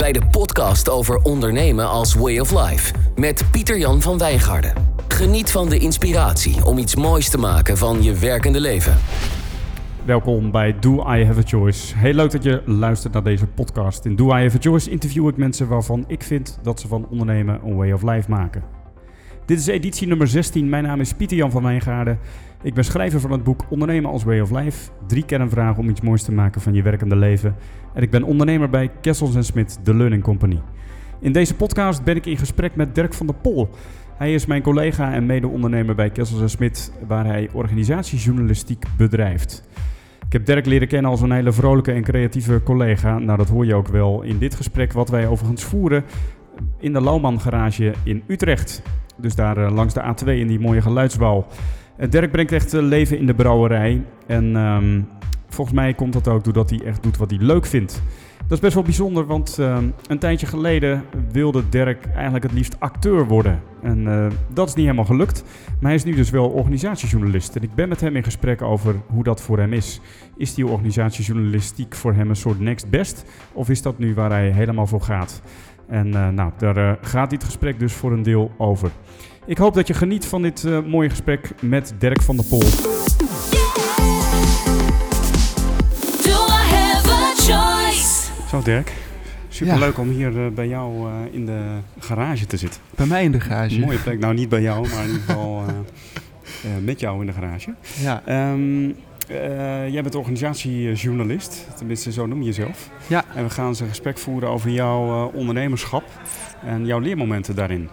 bij de podcast over ondernemen als way of life met Pieter-Jan van Wijngaarden. Geniet van de inspiratie om iets moois te maken van je werkende leven. Welkom bij Do I Have a Choice. Heel leuk dat je luistert naar deze podcast. In Do I Have a Choice interview ik mensen waarvan ik vind dat ze van ondernemen een way of life maken. Dit is editie nummer 16. Mijn naam is Pieter Jan van Wijngaarden. Ik ben schrijver van het boek Ondernemen als Way of Life. Drie kernvragen om iets moois te maken van je werkende leven. En ik ben ondernemer bij Kessels Smit, de Learning Company. In deze podcast ben ik in gesprek met Dirk van der Pol. Hij is mijn collega en mede-ondernemer bij Kessels Smit, waar hij organisatiejournalistiek bedrijft. Ik heb Dirk leren kennen als een hele vrolijke en creatieve collega. Nou, dat hoor je ook wel in dit gesprek, wat wij overigens voeren in de Lauwman Garage in Utrecht. Dus daar uh, langs de A2 in die mooie geluidsbouw. Uh, Dirk brengt echt uh, leven in de brouwerij. En um, volgens mij komt dat ook doordat hij echt doet wat hij leuk vindt. Dat is best wel bijzonder, want een tijdje geleden wilde Dirk eigenlijk het liefst acteur worden. En dat is niet helemaal gelukt. Maar hij is nu dus wel organisatiejournalist. En ik ben met hem in gesprek over hoe dat voor hem is. Is die organisatiejournalistiek voor hem een soort next best? Of is dat nu waar hij helemaal voor gaat? En nou, daar gaat dit gesprek dus voor een deel over. Ik hoop dat je geniet van dit uh, mooie gesprek met Dirk van der Pol. Zo Dirk, superleuk ja. om hier bij jou in de garage te zitten. Bij mij in de garage? Een mooie plek, nou niet bij jou, maar in ieder geval met jou in de garage. Ja. Um, uh, jij bent organisatiejournalist, tenminste zo noem je jezelf. Ja. En we gaan eens een gesprek voeren over jouw uh, ondernemerschap en jouw leermomenten daarin.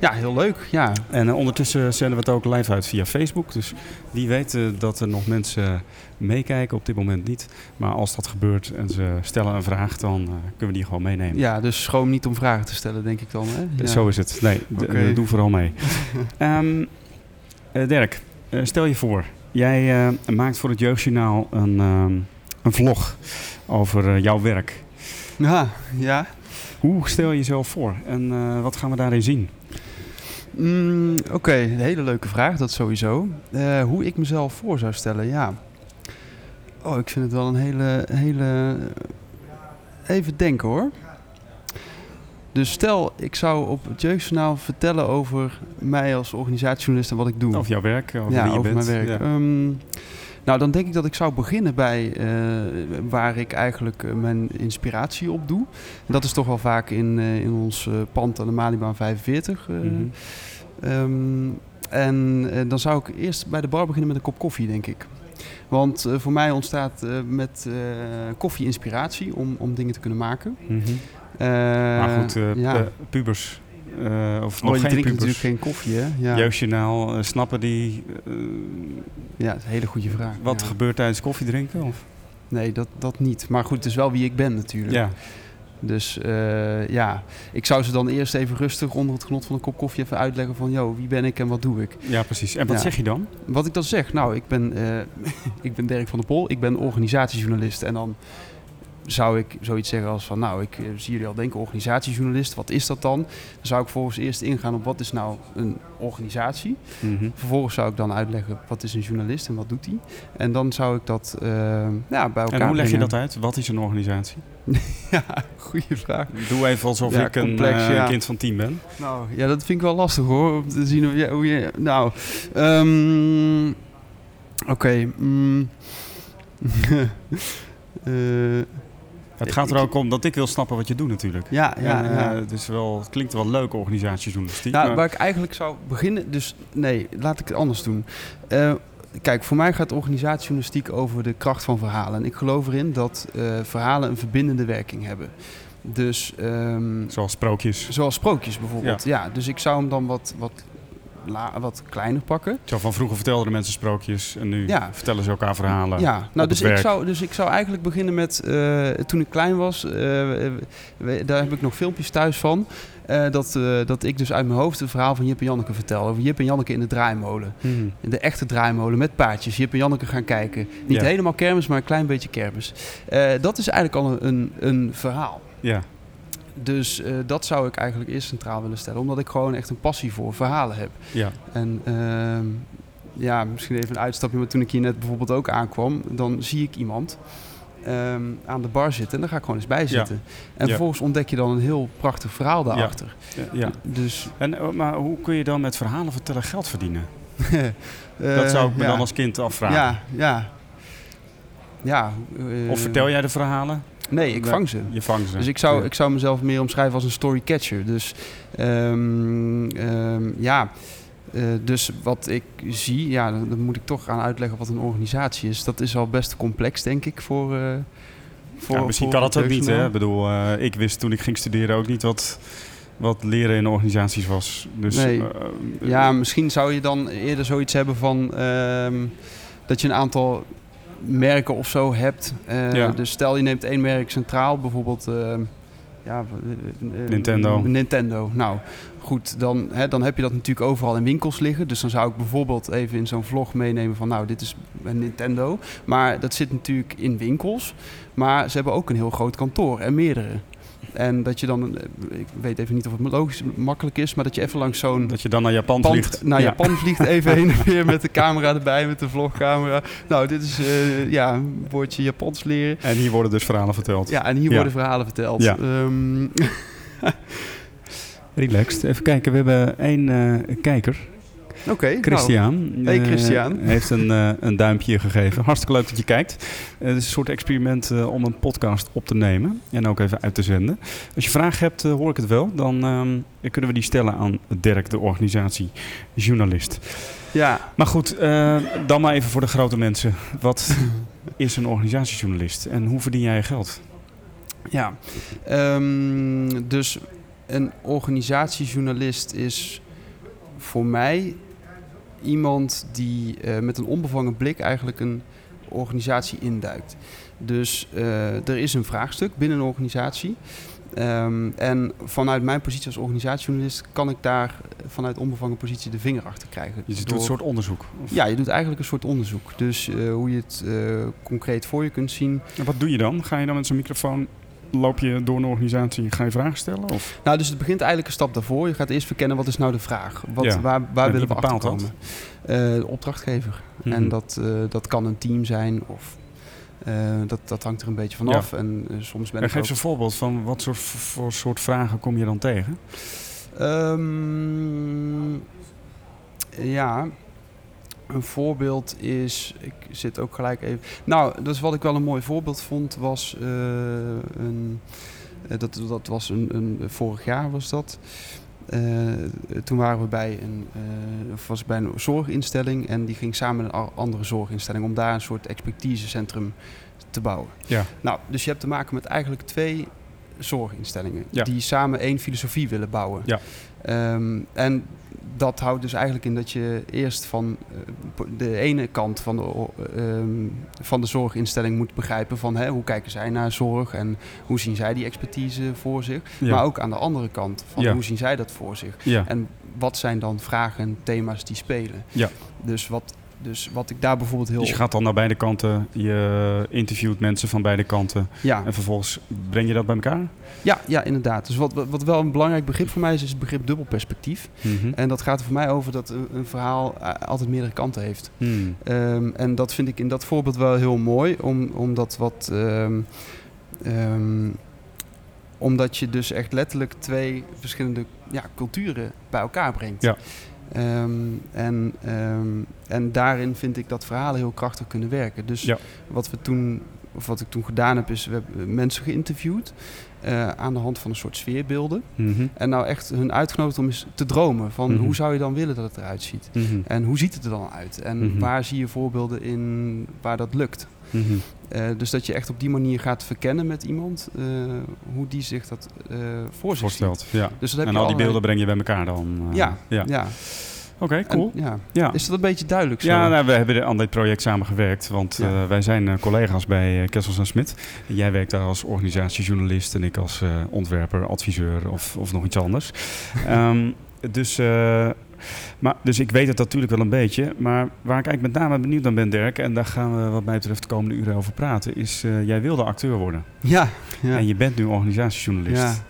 Ja, heel leuk. Ja. En uh, ondertussen zenden we het ook live uit via Facebook. Dus wie weet dat er nog mensen meekijken, op dit moment niet. Maar als dat gebeurt en ze stellen een vraag, dan kunnen we die gewoon meenemen. Ja, dus schroom niet om vragen te stellen, denk ik dan. Hè? Ja. Zo is het. Nee, okay. doe vooral mee. um, Dirk, stel je voor, Jij uh, maakt voor het Jeugdjournaal een, uh, een vlog over uh, jouw werk. Ja, ja. Hoe stel je jezelf voor en uh, wat gaan we daarin zien? Mm, Oké, okay. een hele leuke vraag, dat sowieso. hoe ik mezelf voor zou stellen, ja. Oh, ik vind het wel een hele, hele... Even denken hoor. Dus stel, ik zou op het Jeugdjournaal vertellen over mij als organisatiejournalist en wat ik doe. Of jouw werk, over ja, wie je over bent. mijn werk. Ja. Um, nou, dan denk ik dat ik zou beginnen bij uh, waar ik eigenlijk uh, mijn inspiratie op doe. En dat is toch wel vaak in, uh, in ons pand aan de Malibaan 45. Mm-hmm. Um, en dan zou ik eerst bij de bar beginnen met een kop koffie, denk ik. Want uh, voor mij ontstaat uh, met koffie inspiratie om, om dingen te kunnen maken. Mm-hmm. maar goed, ja. pubers. of nog oh, geen pubers. natuurlijk geen koffie, hè? Ja. Jeugdjournaal, snappen die... ja, dat is een hele goede vraag. Wat ja. gebeurt tijdens koffie drinken? Of? Nee, dat, dat niet. Maar goed, het is wel wie ik ben natuurlijk. Ja. Dus uh, ja, ik zou ze dan eerst even rustig onder het genot van een kop koffie even uitleggen van... ...joh, wie ben ik en wat doe ik? Ja, precies. En wat ja. zeg je dan? Wat ik dan zeg? Nou, ik ben, uh, ik ben Dirk van der Pol, ik ben organisatiejournalist. En dan zou ik zoiets zeggen als van... ...nou, ik uh, zie jullie al denken, organisatiejournalist, wat is dat dan? Dan zou ik vervolgens eerst ingaan op wat is nou een organisatie. Mm-hmm. Vervolgens zou ik dan uitleggen wat is een journalist en wat doet hij. En dan zou ik dat ja, bij elkaar En hoe leg je dat uit? Wat is een organisatie? ja, goede vraag. Doe even alsof Ja, ik een uh, ja. kind van tien ben. Nou, ja, dat vind ik wel lastig hoor. Om te zien hoe je. Hoe je nou, um, oké. Okay, mm, uh, het gaat er ook om dat ik wil snappen wat je doet natuurlijk. Ja, ja, en, uh, ja. Het, is wel, het klinkt wel leuk, organisatiejournalistiek. Nou, maar... waar ik eigenlijk zou beginnen... Dus nee, laat ik het anders doen. Uh, kijk, voor mij gaat organisatiejournalistiek over de kracht van verhalen. En ik geloof erin dat uh, verhalen een verbindende werking hebben. Dus, um, zoals sprookjes. Zoals sprookjes bijvoorbeeld, ja. ja. Dus ik zou hem dan wat, wat, la, wat kleiner pakken. Zo van vroeger vertelden de mensen sprookjes en nu ja. vertellen ze elkaar verhalen. Ja, nou, dus ik, zou, dus ik zou eigenlijk beginnen met uh, toen ik klein was. Uh, we, daar heb ik nog filmpjes thuis van. Uh, dat, uh, dat ik dus uit mijn hoofd het verhaal van Jip en Janneke vertel. Over Jip en Janneke in de draaimolen. Mm. In de echte draaimolen met paardjes. Jip en Janneke gaan kijken. Niet Ja. helemaal kermis, maar een klein beetje kermis. Uh, dat is eigenlijk al een, een, een verhaal. Ja. Dus uh, dat zou ik eigenlijk eerst centraal willen stellen. Omdat ik gewoon echt een passie voor verhalen heb. Ja. En ehm, ja, misschien even een uitstapje. Maar toen ik hier net bijvoorbeeld ook aankwam, dan zie ik iemand. ehm, aan de bar zitten en dan ga ik gewoon eens bij zitten. En Ja. vervolgens ontdek je dan een heel prachtig verhaal daarachter. ja. Dus, En, eh, maar hoe kun je dan met verhalen vertellen geld verdienen? eh, dat zou ik me ja. dan als kind afvragen. Ja, ja. Ja. eh, Of vertel jij de verhalen? Nee, ik vang ze. Je vangt ze. Dus ik zou, Ja. ik zou mezelf meer omschrijven als een storycatcher. Dus ehm, ehm, ja, eh, dus wat ik zie, ja, dan, dan moet ik toch gaan uitleggen wat een organisatie is. Dat is al best complex, denk ik, voor. eh voor ja, misschien voor kan dat ook niet. Hè? Ik bedoel, eh, ik wist toen ik ging studeren ook niet wat, wat leren in organisaties was. Dus, Nee. Ja, misschien zou je dan eerder zoiets hebben van ehm, dat je een aantal merken of zo hebt. Eh, Ja. Dus stel je neemt één merk centraal, bijvoorbeeld ehm, ja, eh, eh, Nintendo. Nintendo. Nou, goed, dan, hè, dan heb je dat natuurlijk overal in winkels liggen. Dus dan zou ik bijvoorbeeld even in zo'n vlog meenemen van nou, dit is een Nintendo. Maar dat zit natuurlijk in winkels. Maar ze hebben ook een heel groot kantoor en meerdere. En dat je dan, ik weet even niet of het logisch makkelijk is, maar dat je even langs zo'n dat je dan naar Japan pand vliegt. naar Ja. Japan vliegt, even heen en weer met de camera erbij, met de vlogcamera. Nou, dit is eh, ja, een woordje Japans leren. En hier worden dus verhalen verteld. Ja, en hier Ja. worden verhalen verteld. Ja. Ehm, Relaxed. Even kijken, we hebben één eh, kijker. Oké, nou, Christian. Hey, eh, Christian. heeft een, eh, een duimpje gegeven. Hartstikke leuk dat je kijkt. Eh, het is een soort experiment om een podcast op te nemen en ook even uit te zenden. Als je vragen hebt, hoor ik het wel. Dan ehm, kunnen we die stellen aan Dirk, de organisatie journalist. ja, Maar goed, dan maar even voor de grote mensen. Wat is een organisatiejournalist en hoe verdien jij je geld? ja. Ehm, dus een organisatiejournalist is voor mij iemand die eh, met een onbevangen blik eigenlijk een organisatie induikt. Dus eh, er is een vraagstuk binnen een organisatie. Ehm, en vanuit mijn positie als organisatiejournalist kan ik daar vanuit onbevangen positie de vinger achter krijgen. Je doet een soort onderzoek. Of- Ja, je doet eigenlijk een soort onderzoek. Dus eh, hoe je het concreet voor je kunt zien. En wat doe je dan? Ga je dan met zo'n microfoon, loop je door een organisatie, ga je vragen stellen? Of? Nou, dus het begint eigenlijk een stap daarvoor. Je gaat eerst verkennen wat is nou de vraag. Wat, Ja. Waar, waar En willen we achterkomen? De opdrachtgever. Mhm. En dat, eh, dat kan een team zijn of eh, dat, dat hangt er een beetje Ja. vanaf. En eh, soms ben En ik geef ook- eens een voorbeeld van wat soort, voor soort vragen kom je dan tegen? Ehm, ja, een voorbeeld is, ik zit ook gelijk even. Nou, dus wat ik wel een mooi voorbeeld vond was eh, een, eh, dat, dat was een, een vorig jaar was dat. Eh, toen waren we bij een, was bij een zorginstelling en die ging samen met een andere zorginstelling om daar een soort expertisecentrum te bouwen. Ja. Nou, dus je hebt te maken met eigenlijk twee zorginstellingen Ja. die samen één filosofie willen bouwen. Ja. Ehm, en dat houdt dus eigenlijk in dat je eerst van eh, de ene kant van de, ehm, van de zorginstelling moet begrijpen van hè, hoe kijken zij naar zorg en hoe zien zij die expertise voor zich. Ja. Maar ook aan de andere kant van Ja. hoe zien zij dat voor zich. ja. En wat zijn dan vragen en thema's die spelen. Ja. Dus wat, dus wat ik daar bijvoorbeeld heel... Dus je gaat dan naar beide kanten, je interviewt mensen van beide kanten ja. en vervolgens breng je dat bij elkaar? Ja, ja, inderdaad. Dus wat, wat wel een belangrijk begrip voor mij is, is het begrip dubbelperspectief. Mhm. En dat gaat er voor mij over dat een, verhaal altijd meerdere kanten heeft. Hmm. Ehm, en dat vind ik in dat voorbeeld wel heel mooi, om, omdat wat. ehm, ehm, omdat je dus echt letterlijk twee verschillende ja, culturen bij elkaar brengt. Ja. Ehm, en, ehm, en daarin vind ik dat verhalen heel krachtig kunnen werken. Dus Ja. wat we toen, of wat ik toen gedaan heb, is we hebben mensen geïnterviewd eh, aan de hand van een soort sfeerbeelden. Mhm. En nou echt hun uitgenodigd om eens te dromen van Mhm. hoe zou je dan willen dat het eruit ziet? Mhm. En hoe ziet het er dan uit? En waar zie je voorbeelden in waar dat lukt? Eh, dus dat je echt op die manier gaat verkennen met iemand eh, hoe die zich dat voor zich Voorstelt, ja. Dus dat heb En je al die allerlei- beelden breng je bij elkaar dan? Ja, ja. ja. Oké, cool. ja. Ja. Is dat een beetje duidelijk zo? Ja, nou, we hebben aan dit project samen gewerkt, want Ja. eh, wij zijn eh, collega's bij uh, Kessels en Smit. Jij werkt daar als organisatiejournalist en ik als eh, ontwerper, adviseur of, of nog iets anders. Ehm, dus, eh, maar, dus ik weet het natuurlijk wel een beetje, maar waar ik eigenlijk met name benieuwd naar ben, Dirk, en daar gaan we wat mij betreft de komende uren over praten, is eh, jij wilde acteur worden ja, ja. en je bent nu organisatiejournalist.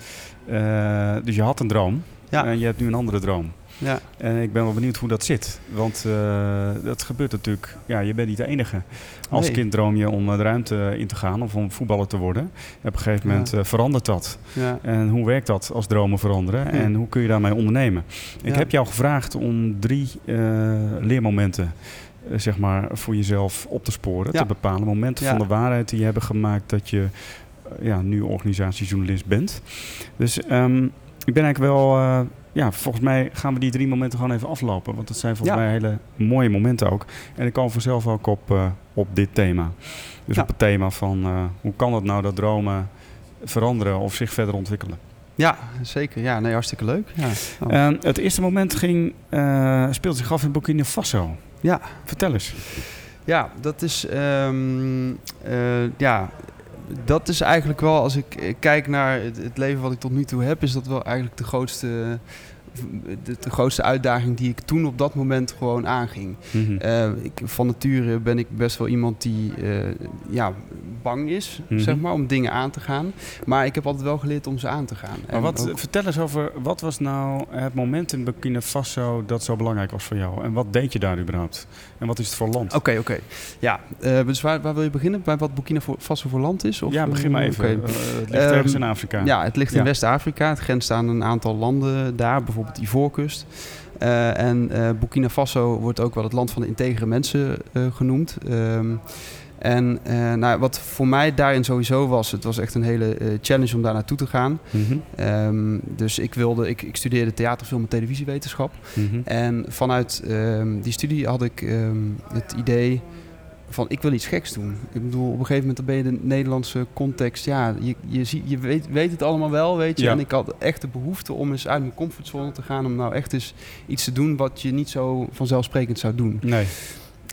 Ja. Eh, dus je had een droom Ja. en je hebt nu een andere droom. Ja. En ik ben wel benieuwd hoe dat zit. Want uh, dat gebeurt natuurlijk... Ja, je bent niet de enige. Als Nee. kind droom je om de ruimte in te gaan of om voetballer te worden. Op een gegeven Ja. moment eh, verandert dat. Ja. En hoe werkt dat als dromen veranderen? Ja. En hoe kun je daarmee ondernemen? Ik heb jou gevraagd om drie eh, leermomenten... eh, zeg maar, voor jezelf op te sporen, te bepalen. Momenten van de waarheid die hebben gemaakt dat je eh, ja, nu organisatiejournalist bent. Dus ehm, ik ben eigenlijk wel... ja, volgens mij gaan we die drie momenten gewoon even aflopen. Want dat zijn volgens Ja. mij hele mooie momenten ook. En ik kan vanzelf ook op, eh, op dit thema. Dus Ja. op het thema van eh, hoe kan het nou dat dromen veranderen of zich verder ontwikkelen. ja, zeker. Ja, nee, hartstikke leuk. Ja. Oh. Ehm, het eerste moment ging, eh, speelde zich af in Burkina Faso. Ja. Vertel eens. Ja, dat is, ehm, eh, ja, dat is eigenlijk wel, als ik kijk naar het, het leven wat ik tot nu toe heb, is dat wel eigenlijk de grootste, de, de grootste uitdaging die ik toen op dat moment gewoon aanging. Mhm. Eh, ik, van nature ben ik best wel iemand die eh, ja, bang is, Mhm. zeg maar, om dingen aan te gaan. Maar ik heb altijd wel geleerd om ze aan te gaan. maar En wat, ook- vertel eens over, wat was nou het moment in Burkina Faso dat zo belangrijk was voor jou? En wat deed je daar überhaupt? En wat is het voor land? Oké, oké. Ja, eh, dus waar, waar wil je beginnen? Bij wat Burkina Faso voor land is? Of, ja, begin maar eh, even. Eh, het ligt Ehm, ergens in Afrika. Ja, het ligt Ja. in West-Afrika. Het grenst aan een aantal landen daar, bijvoorbeeld Ivoorkust. En Burkina Faso wordt ook wel het land van de integere mensen genoemd. Ehm, en eh, nou, wat voor mij daarin sowieso was, het was echt een hele eh, challenge om daar naartoe te gaan. Mhm, Ehm, dus ik, wilde, ik, ik studeerde theater, film en televisiewetenschap. mhm. En vanuit ehm, die studie had ik ehm, het idee van ik wil iets geks doen. Ik bedoel, op een gegeven moment dan ben je de Nederlandse context, ja, je, je, je weet, weet het allemaal wel, weet je. Ja. En ik had echt de behoefte om eens uit mijn comfortzone te gaan, om nou echt eens iets te doen wat je niet zo vanzelfsprekend zou doen. Nee.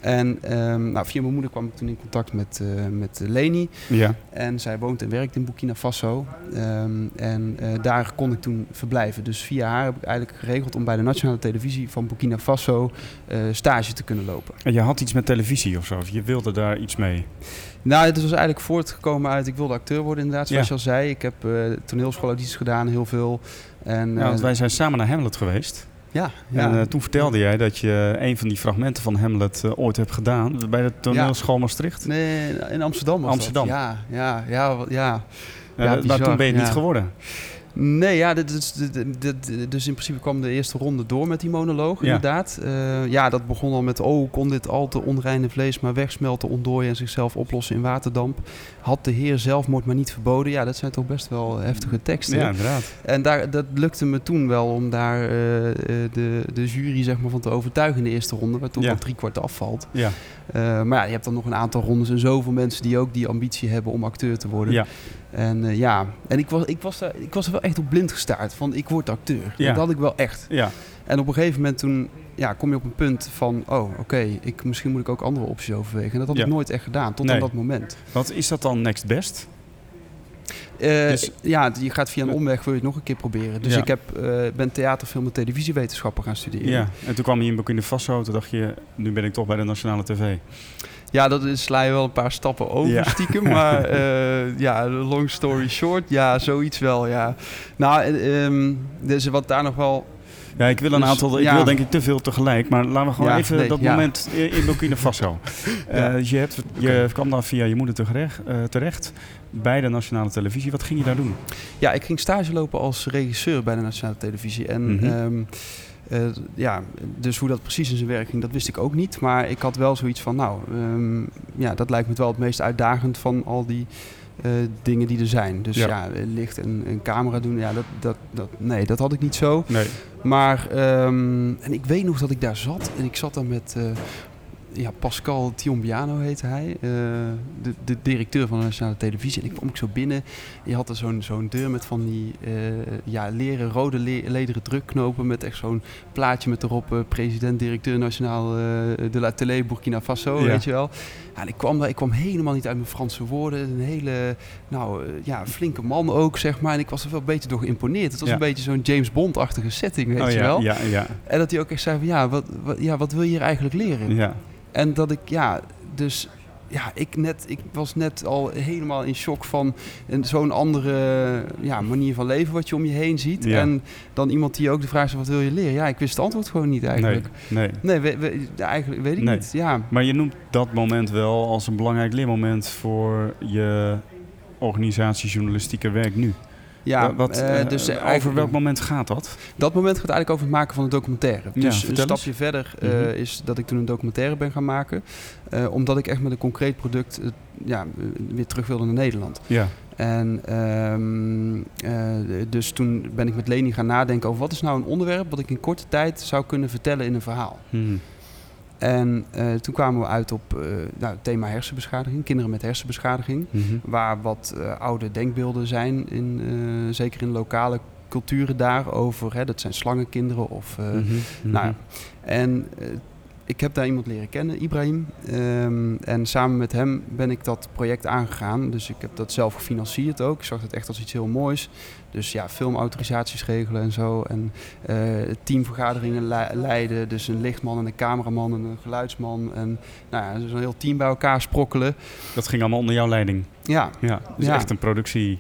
En ehm, nou, via mijn moeder kwam ik toen in contact met, eh, met Leni. Ja. En zij woont en werkt in Burkina Faso. Ehm, en eh, daar kon ik toen verblijven. Dus via haar heb ik eigenlijk geregeld om bij de nationale televisie van Burkina Faso eh, stage te kunnen lopen. En je had iets met televisie of zo? Of je wilde daar iets mee? Nou, het was eigenlijk voortgekomen uit, ik wilde acteur worden inderdaad, zoals Ja. je al zei. Ik heb eh toneelschoolaudities gedaan, heel veel. En, Ja, want eh, wij zijn samen naar Hamlet geweest. Ja, ja. En eh, toen vertelde jij dat je een van die fragmenten van Hamlet eh, ooit hebt gedaan. Bij de toneelschool Maastricht. Nee, in Amsterdam was Amsterdam. dat. Ja, ja, ja, ja. Ja, Ja, maar toen ben je het niet geworden. Nee, ja, dit, dus in principe kwam de eerste ronde door met die monoloog, Ja. inderdaad. Eh, ja, dat begon al met, oh, kon dit al te onreine vlees maar wegsmelten, ontdooien en zichzelf oplossen in waterdamp. Had de heer zelfmoord maar niet verboden. Ja, dat zijn toch best wel heftige teksten. Ja, inderdaad. En daar, dat lukte me toen wel om daar eh, eh, de, de jury zeg maar, van te overtuigen in de eerste ronde, waar toch Ja. drie kwart afvalt. Ja. Eh, maar ja, je hebt dan nog een aantal rondes en zoveel mensen die ook die ambitie hebben om acteur te worden. Ja. En ja, en ik was, ik, was daar, ik was er wel echt op blind gestaard van ik word acteur. Ja. Dat had ik wel echt. Ja. En op een gegeven moment toen ja, kom je op een punt van, oh oké, ik misschien moet ik ook andere opties overwegen. En dat had Ja. ik nooit echt gedaan, tot Nee. aan dat moment. Wat is dat dan next best? Eh, Dus- ja, je gaat via een omweg, wil je het nog een keer proberen. Dus Ja. ik heb, eh, ben theater, film en televisiewetenschappen gaan studeren. Ja. En toen kwam je in Burkina Faso. Toen dacht je, nu ben ik toch bij de nationale tv. Ja, dat is, sla je wel een paar stappen over Ja. stiekem. Maar eh, ja, long story short, ja, zoiets wel, ja. Nou, ehm, dus wat daar nog wel... Ja, ik wil een Dus, aantal. Ik wil denk ik te veel tegelijk. Maar laten we gewoon even nee, dat moment in Burkina Faso. Eh, je, hebt, je kwam dan via je moeder terecht, eh, terecht bij de nationale televisie. Wat ging je daar doen? Ja, ik ging stage lopen als regisseur bij de Nationale Televisie. En Mhm. ehm, eh, ja, dus hoe dat precies in zijn werk ging, dat wist ik ook niet. Maar ik had wel zoiets van, nou, ehm, ja, dat lijkt me wel het meest uitdagend van al die eh, dingen die er zijn. Dus Ja. ja, licht en, en camera doen, ja, dat, dat, dat, nee, dat had ik niet zo. Nee. Maar, ehm, en ik weet nog dat ik daar zat en ik zat daar met eh, ja, Pascal Tiombiano heette hij, eh, de, de directeur van de Nationale Televisie. En ik kwam ik zo binnen. Je had er zo'n zo'n deur met van die eh, ja, leren, rode le- lederen drukknopen met echt zo'n plaatje met erop eh, president, directeur nationaal de la télé Burkina Faso, Ja. weet je wel. Ja, en ik kwam daar, ik kwam helemaal niet uit mijn Franse woorden. Een hele, nou ja, flinke man ook, zeg maar. En ik was er wel een beetje door geïmponeerd. Het was Ja. een beetje zo'n James Bond-achtige setting, weet oh, je wel. Ja, ja, En dat hij ook echt zei van ja wat, wat, ja, wat wil je hier eigenlijk leren? ja. En dat ik ja, dus ja, ik, net, ik was net al helemaal in shock van een- zo'n andere ja, manier van leven wat je om je heen ziet. Ja. En dan iemand die ook de vraag stelt, wat wil je leren? Ja, ik wist het antwoord gewoon niet eigenlijk. Nee, nee. Nee, we, we- ja, eigenlijk weet ik Nee. niet. Ja, Maar je noemt dat moment wel als een belangrijk leermoment voor je organisatiejournalistieke werk nu. Ja Wa- wat, eh, eh, dus over eigenlijk- welk moment gaat dat? Dat moment gaat eigenlijk over het maken van een documentaire. Ja, dus een eens. stapje verder eh, Mhm. is dat ik toen een documentaire ben gaan maken. eh, omdat ik echt met een concreet product eh, ja, eh, weer terug wilde naar Nederland. Ja. En ehm, eh, dus toen ben ik met Leni gaan nadenken over wat is nou een onderwerp wat ik in korte tijd zou kunnen vertellen in een verhaal. Hmm. En eh, toen kwamen we uit op eh, nou, het thema hersenbeschadiging, kinderen met hersenbeschadiging. Mhm. Waar wat eh, oude denkbeelden zijn, in, zeker in lokale culturen daarover. Hè, dat zijn slangenkinderen of... Mhm. Mhm. nou, ja. en ik heb daar iemand leren kennen, Ibrahim. Ehm, en samen met hem ben ik dat project aangegaan. Dus ik heb dat zelf gefinancierd ook. Ik zag het echt als iets heel moois. Dus ja, filmautorisaties regelen en zo. En eh, teamvergaderingen le- leiden. Dus een lichtman en een cameraman en een geluidsman. En nou ja, dus een heel team bij elkaar sprokkelen. Dat ging allemaal onder jouw leiding. Ja, Ja, dus Ja. echt een productie.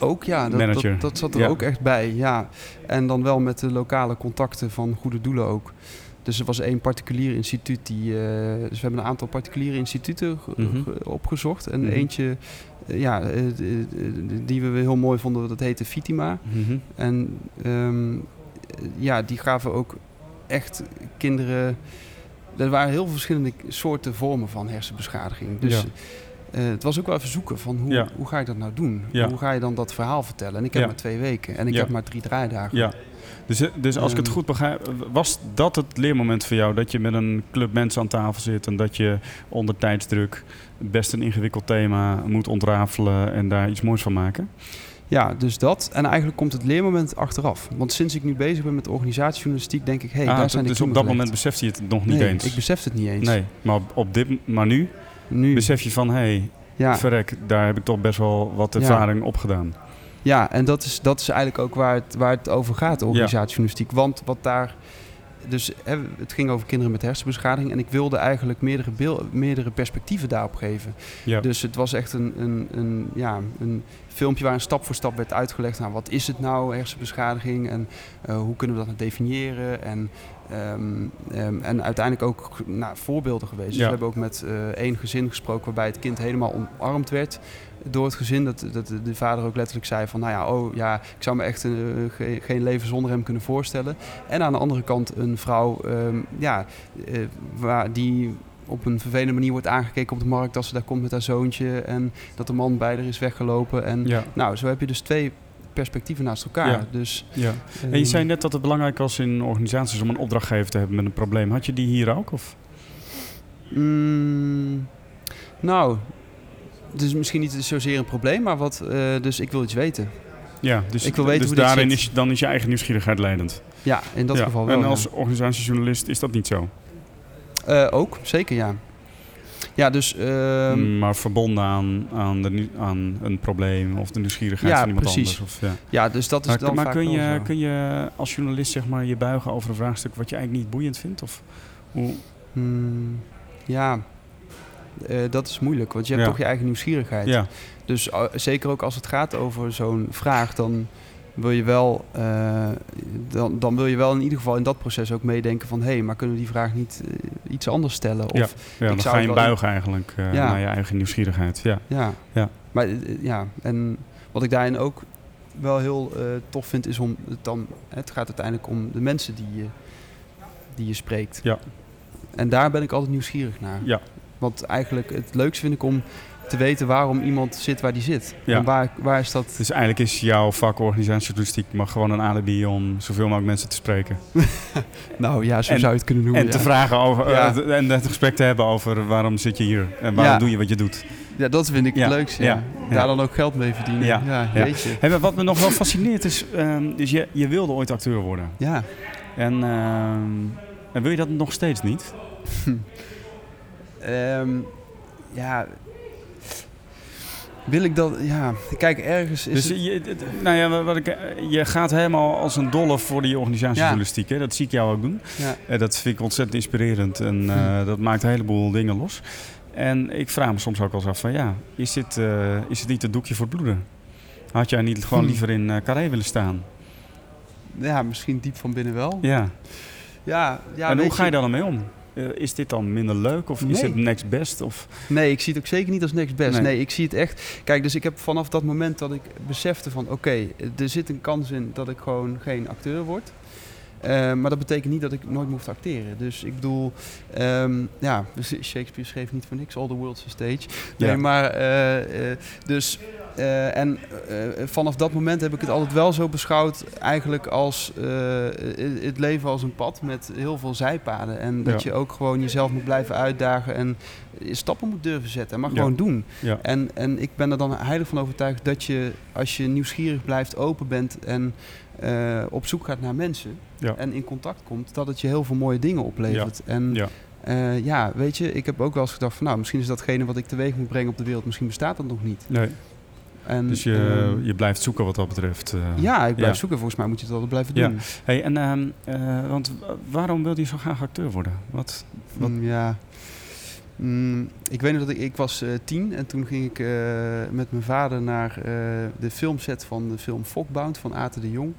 ook ja, dat, dat, dat zat er Ja. ook echt bij. Ja. En dan wel met de lokale contacten van goede doelen ook. Dus er was één particulier instituut die. eh, dus we hebben een aantal particuliere instituten Mhm. ge- opgezocht. En Mhm. eentje, eh, ja, eh, die we heel mooi vonden, dat heette Fitima. Mhm. En ehm, eh, ja, die gaven ook echt kinderen. Er waren heel verschillende soorten vormen van hersenbeschadiging. Dus Ja. het was ook wel even zoeken van hoe, Ja. hoe ga ik dat nou doen? Ja. Hoe ga je dan dat verhaal vertellen? En ik heb Ja. maar twee weken en ik heb maar drie draaidagen. Dus, eh, dus als ik het Ehm. goed begrijp, was dat het leermoment voor jou? Dat je met een club mensen aan tafel zit en dat je onder tijdsdruk best een ingewikkeld thema moet ontrafelen en daar iets moois van maken? Ja, dus dat. En eigenlijk komt het leermoment achteraf. Want sinds ik nu bezig ben met organisatiejournalistiek, denk ik, hé, hey, Ah, daar zijn die dus op dat gelegd. moment besefte je het nog niet nee, eens? ik besef het niet eens. Nee, maar, op, op dit, maar nu Nu, besef je van, hé, hey, ja. verrek, daar heb ik toch best wel wat Ja. ervaring opgedaan. Ja, en dat is, dat is eigenlijk ook waar het, waar het over gaat, organisatiejournalistiek. Want wat daar... Dus hè, het ging over kinderen met hersenbeschadiging. En ik wilde eigenlijk meerdere, beel, meerdere perspectieven daarop geven. Ja. Dus het was echt een, een, een, ja, een filmpje waar een stap voor stap werd uitgelegd. Nou, wat is het nou, hersenbeschadiging? En eh, hoe kunnen we dat nou definiëren? En, ehm, ehm, en uiteindelijk ook nou, voorbeelden geweest. Dus we hebben ook met eh, één gezin gesproken waarbij het kind helemaal omarmd werd door het gezin. Dat, dat de vader ook letterlijk zei van, nou ja, oh ja, ik zou me echt eh, ge- geen leven zonder hem kunnen voorstellen. En aan de andere kant een vrouw, ehm, ja, eh, waar die op een vervelende manier wordt aangekeken op de markt als ze daar komt met haar zoontje en dat de man bij haar is weggelopen. En Ja. nou, zo heb je dus twee perspectieven naast elkaar. Ja. Dus, ja. En je ehm, zei net dat het belangrijk was in organisaties om een opdrachtgever te hebben met een probleem. Had je die hier ook? Of? Mm, nou, het is misschien niet zozeer een probleem, maar wat, eh, dus ik wil iets weten. Ja, dus, Ik wil weten dus hoe daarin is, dan is je eigen nieuwsgierigheid leidend. Ja, in dat Ja, geval wel. En als organisatiejournalist is dat niet zo. Eh, ook, zeker ja. Ja, dus... ehm, maar verbonden aan, aan, de, nu- aan een probleem of de nieuwsgierigheid Ja, van iemand precies. anders. Of, ja. ja, dus dat is Maar, dan maar vaak kun, wel je, zo. kun je als journalist zeg maar, je buigen over een vraagstuk wat je eigenlijk niet boeiend vindt? Of hoe? Hmm, ja, eh, dat is moeilijk, want je hebt Ja. toch je eigen nieuwsgierigheid. Ja, Dus uh, zeker ook als het gaat over zo'n vraag, dan wil je wel, eh, dan, dan wil je wel in ieder geval in dat proces ook meedenken van, hé, hey, maar kunnen we die vraag niet eh, iets anders stellen? Of, ja dan zou ga je buigen eigenlijk eh, Ja. naar je eigen nieuwsgierigheid. Ja. Ja. Ja. Maar ja, en wat ik daarin ook wel heel tof vind, is om het dan, het gaat uiteindelijk om de mensen die je, die je spreekt. Ja. En daar ben ik altijd nieuwsgierig naar. Ja. Want eigenlijk het leukste vind ik om te weten waarom iemand zit waar die zit. Ja. En waar, waar is dat? Dus eigenlijk is jouw vak organisatiejournalistiek maar gewoon een alibi om zoveel mogelijk mensen te spreken. Nou ja, zo En- zou je het kunnen noemen. en ja. te vragen over, Ja. eh, en het gesprek te hebben over waarom zit je hier en waarom doe je wat je doet. Ja, dat vind ik het leukste. Daar dan ook geld mee verdienen. Ja. Hey, maar wat me nog wel fascineert is, ehm, dus je, je wilde ooit acteur worden. Ja. En, ehm, en wil je dat nog steeds niet? Ehm, ja. Wil ik dat... Ja, kijk, ergens is Dus het... je, het- nou ja, wat ik, eh, je gaat helemaal als een dolle voor die organisatiejournalistiek. Hè? Dat zie ik jou ook doen. Ja. Eh, dat vind ik ontzettend inspirerend en Hm. eh, dat maakt een heleboel dingen los. En ik vraag me soms ook wel eens af van ja, is dit, is het niet een doekje voor het bloeden? Had jij niet gewoon Hm. liever in Carré willen staan? Ja, misschien diep van binnen wel. Ja. Ja, ja en hoe ga je daar dan mee om? Eh, is dit dan minder leuk of is het next best? Of, Nee, ik zie het ook zeker niet als next best. Nee. Nee. ik zie het echt... Kijk, dus ik heb vanaf dat moment dat ik besefte van... Oké, er zit een kans in dat ik gewoon geen acteur word. Eh, maar dat betekent niet dat ik nooit moet acteren. Dus ik bedoel... ehm, ja, Shakespeare schreef niet voor niks All the World's a Stage. Nee, Ja. maar... eh, dus... eh, en eh, vanaf dat moment heb ik het altijd wel zo beschouwd... eigenlijk als eh, het leven als een pad met heel veel zijpaden. En dat Ja. je ook gewoon jezelf moet blijven uitdagen... en stappen moet durven zetten en maar Ja. gewoon doen. ja. En, en ik ben er dan heilig van overtuigd dat je, als je nieuwsgierig blijft, open bent en op zoek gaat naar mensen en in contact komt, dat het je heel veel mooie dingen oplevert. En ja, weet je, ik heb ook wel eens gedacht van nou, misschien is datgene wat ik teweeg moet brengen op de wereld, misschien bestaat dat nog niet. Nee. En, Dus je, ehm, je blijft zoeken wat dat betreft. eh. ja, ik blijf ja. zoeken. Volgens mij moet je het altijd blijven Ja. doen. Hey, en, ehm, eh, want wa- waarom wilde je zo graag acteur worden? Wat, wat, Mm, ja. Mm, ik weet nog dat ik, ik was eh, tien en toen ging ik met mijn vader naar de filmset van de film Fokbound van Aten de Jong.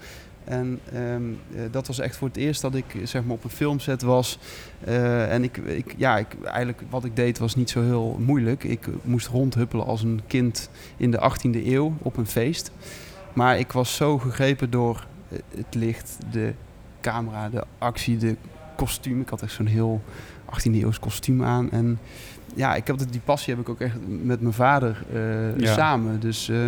En ehm, eh, dat was echt voor het eerst dat ik zeg maar, op een filmset was. Eh, en ik, ik, ja, ik, eigenlijk wat ik deed was niet zo heel moeilijk. Ik eh, moest rondhuppelen als een kind in de 18e eeuw op een feest. Maar ik was zo gegrepen door het licht, de camera, de actie, de kostuum. Ik had echt zo'n heel 18e eeuws kostuum aan. En ja, ik heb dat, die passie heb ik ook echt met mijn vader eh, Ja. samen. Dus eh,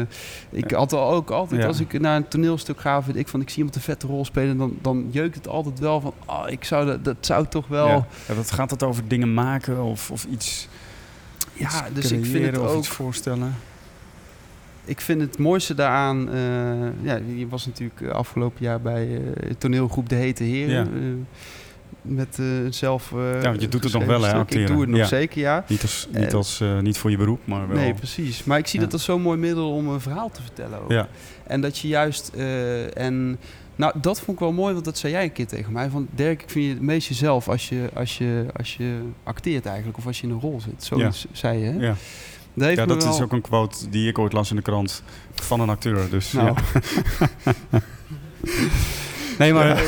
ik Ja. had al ook altijd, Ja. als ik naar een toneelstuk ga, vind ik van ik zie iemand een vette rol spelen, dan, dan jeukt het altijd wel van, oh, ik zou dat, dat zou toch wel. ja. Ja, Ja, wat gaat het over dingen maken of, of iets, iets dus ik vind het ook. iets voorstellen? Ik vind het mooiste daaraan, eh, ja, je was natuurlijk afgelopen jaar bij eh, toneelgroep De Hete Heren. Ja. Met eh, zelf. eh, Ja, want je doet het nog wel, hè, acteren. Ik doe het nog Ja. zeker, ja. Niet, als, niet, als, eh, niet voor je beroep, maar wel. Nee, precies. Maar ik zie Ja. dat als zo'n mooi middel om een verhaal te vertellen. Ook. Ja. En dat je juist. en nou, dat vond ik wel mooi, want dat zei jij een keer tegen mij. Van Dirk, ik vind je het meest jezelf als je, als je, als je acteert eigenlijk. Of als je in een rol zit. Zoiets zei je. Hè? ja. Dat, ja, dat wel- is ook een quote die ik ooit las in de krant van een acteur. Dus, Nou, ja. Nee, maar Ja.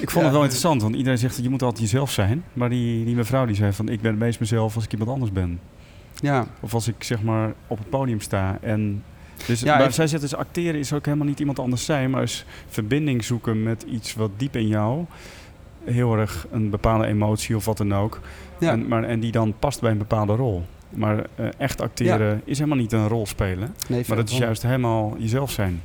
Ik vond het wel interessant, want iedereen zegt dat je moet altijd jezelf zijn. Maar die, die mevrouw die zei van ik ben het meest mezelf als ik iemand anders ben. ja, Of als ik zeg maar op het podium sta. En dus, Ja, maar ik- zij zegt dus acteren is ook helemaal niet iemand anders zijn, maar is verbinding zoeken met iets wat diep in jou. Heel erg een bepaalde emotie of wat dan ook. ja. En, maar, en die dan past bij een bepaalde rol. Maar eh, echt acteren is helemaal niet een rol spelen. nee, Maar dat is juist helemaal jezelf zijn.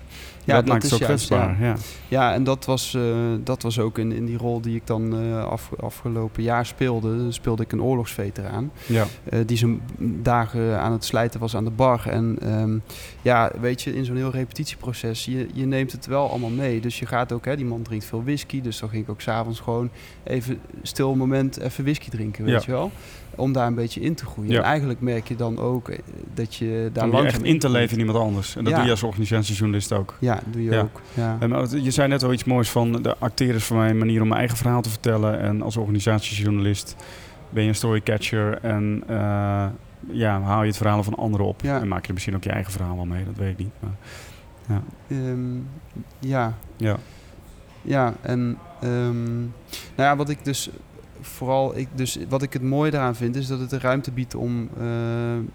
Ja, dat, dat maakt het kwetsbaar. Ja. Ja, en dat was, eh, dat was ook in, in die rol die ik dan eh, af, afgelopen jaar speelde. Speelde ik een oorlogsveteraan. Ja. eh, die zijn dagen aan het slijten was aan de bar. En ehm, ja, weet je, in zo'n heel repetitieproces, je, je neemt het wel allemaal mee. Dus je gaat ook, hè, die man drinkt veel whisky. Dus dan ging ik ook s'avonds gewoon even stil moment even whisky drinken, weet Ja. je wel. Om daar een beetje in te groeien. Ja. En eigenlijk merk je dan ook eh, dat je daar langzaam echt in te leven in iemand anders. En dat Ja. doe je als organisatiejournalist ook. Ja, doe je Ja. ook. En, maar je zei net wel iets moois van de acteren is voor mij een manier om mijn eigen verhaal te vertellen. En als organisatiejournalist ben je een storycatcher en eh, ja, haal je het verhalen van anderen op. Ja. En maak je er misschien ook je eigen verhaal wel mee, dat weet ik niet. Maar, ja. Ehm, ja, Ja. Ja, en ehm, nou ja, wat ik dus vooral, ik, dus wat ik het mooie daaraan vind, is dat het de ruimte biedt om eh,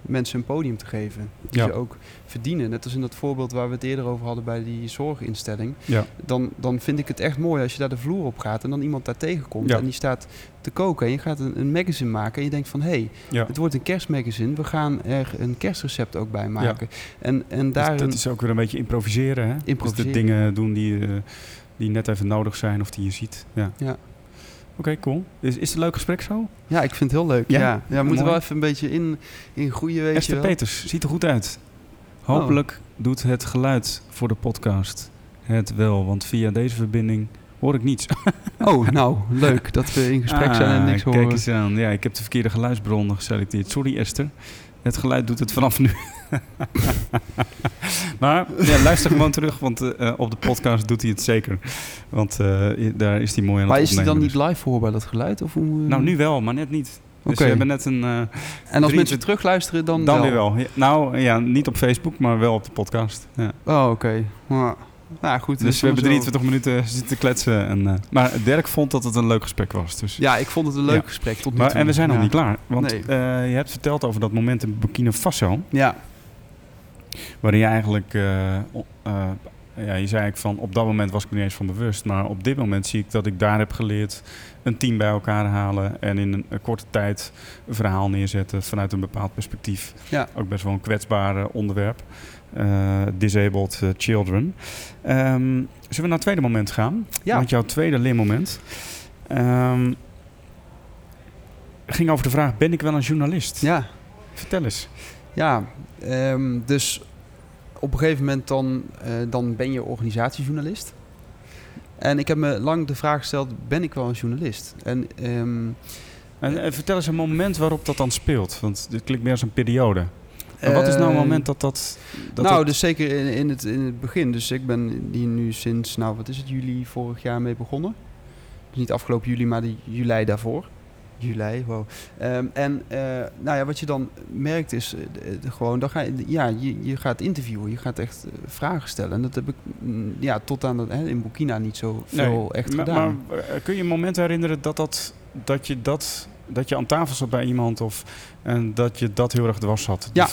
mensen een podium te geven. Die Ja. ze ook verdienen. Net als in dat voorbeeld waar we het eerder over hadden bij die zorginstelling. Ja. Dan, dan vind ik het echt mooi als je daar de vloer op gaat en dan iemand daar tegenkomt Ja. en die staat te koken. En je gaat een, een magazine maken en je denkt van hé, hey, Ja. het wordt een kerstmagazine. We gaan er een kerstrecept ook bij maken. En, en daar Dus dat is ook weer een beetje improviseren. Hè? Dus Improviseren. de dingen doen die, eh, die net even nodig zijn of die je ziet. Ja. Oké, cool. Is, is het een leuk gesprek zo? Ja, ik vind het heel leuk. Ja? Ja, ja. we moeten wel even een beetje in, in groeien, weet je Esther wel. Peters, ziet er goed uit. Hopelijk doet het geluid voor de podcast het wel, want via deze verbinding hoor ik niets. Oh, nou, leuk dat we in gesprek zijn en niks Ah, horen. Kijk eens aan. Ja, ik heb de verkeerde geluidsbron geselecteerd. Sorry Esther. Het geluid doet het vanaf nu. maar ja, luister gewoon terug, want eh, op de podcast doet hij het zeker. Want eh, daar is hij mooi aan maar het is die dan niet live hoorbaar, dat geluid? Of hoe, dus. eh? Nou, nu wel, maar net niet. Dus Oké. we hebben net een... En als mensen terugluisteren, dan, dan weer wel. Ja, nou ja, niet op Facebook, maar wel op de podcast. Ja. Oh, oké. Maar, nou goed. Dus we hebben zo. 23 minuten zitten kletsen. En, maar Dirk vond dat het een leuk gesprek was. Dus. Ja, ik vond het een leuk Ja. gesprek tot nu maar, toe. en we zijn nog Ja. niet klaar. Want Nee. je hebt verteld over dat moment in Burkina Faso. Ja, Waarin je eigenlijk... eh, eh, ja, je zei eigenlijk van op dat moment was ik er niet eens van bewust. Maar op dit moment zie ik dat ik daar heb geleerd een team bij elkaar halen. En in een, een korte tijd een verhaal neerzetten vanuit een bepaald perspectief. Ja. Ook best wel een kwetsbaar eh, onderwerp. Disabled children. Ehm, zullen we naar het tweede moment gaan? Ja. Want jouw tweede leermoment ehm, ging over de vraag: ben ik wel een journalist? ja. Vertel eens. Ja, ehm, dus op een gegeven moment dan, eh, dan ben je organisatiejournalist. En ik heb me lang de vraag gesteld, ben ik wel een journalist? En ehm, En, eh, vertel eens een moment waarop dat dan speelt. Want dit klinkt meer als een periode. Maar wat is nou een eh, moment dat dat... dat nou, dat- dus zeker in, in, het, in het begin. Dus ik ben hier nu sinds, nou wat is het, juli vorig jaar mee begonnen. Dus niet afgelopen juli, maar de juli daarvoor. Juli, wow. Ehm, en eh, nou ja, wat je dan merkt is eh, gewoon, dan ga je, ja, je, je gaat interviewen, je gaat echt eh, vragen stellen. En dat heb ik mm, ja, tot aan dat, hè, in Burkina niet zo veel Nee, echt maar, gedaan. Maar kun je een moment herinneren dat, dat, dat, je dat, dat je aan tafel zat bij iemand of, en dat je dat heel erg dwars had? Ja.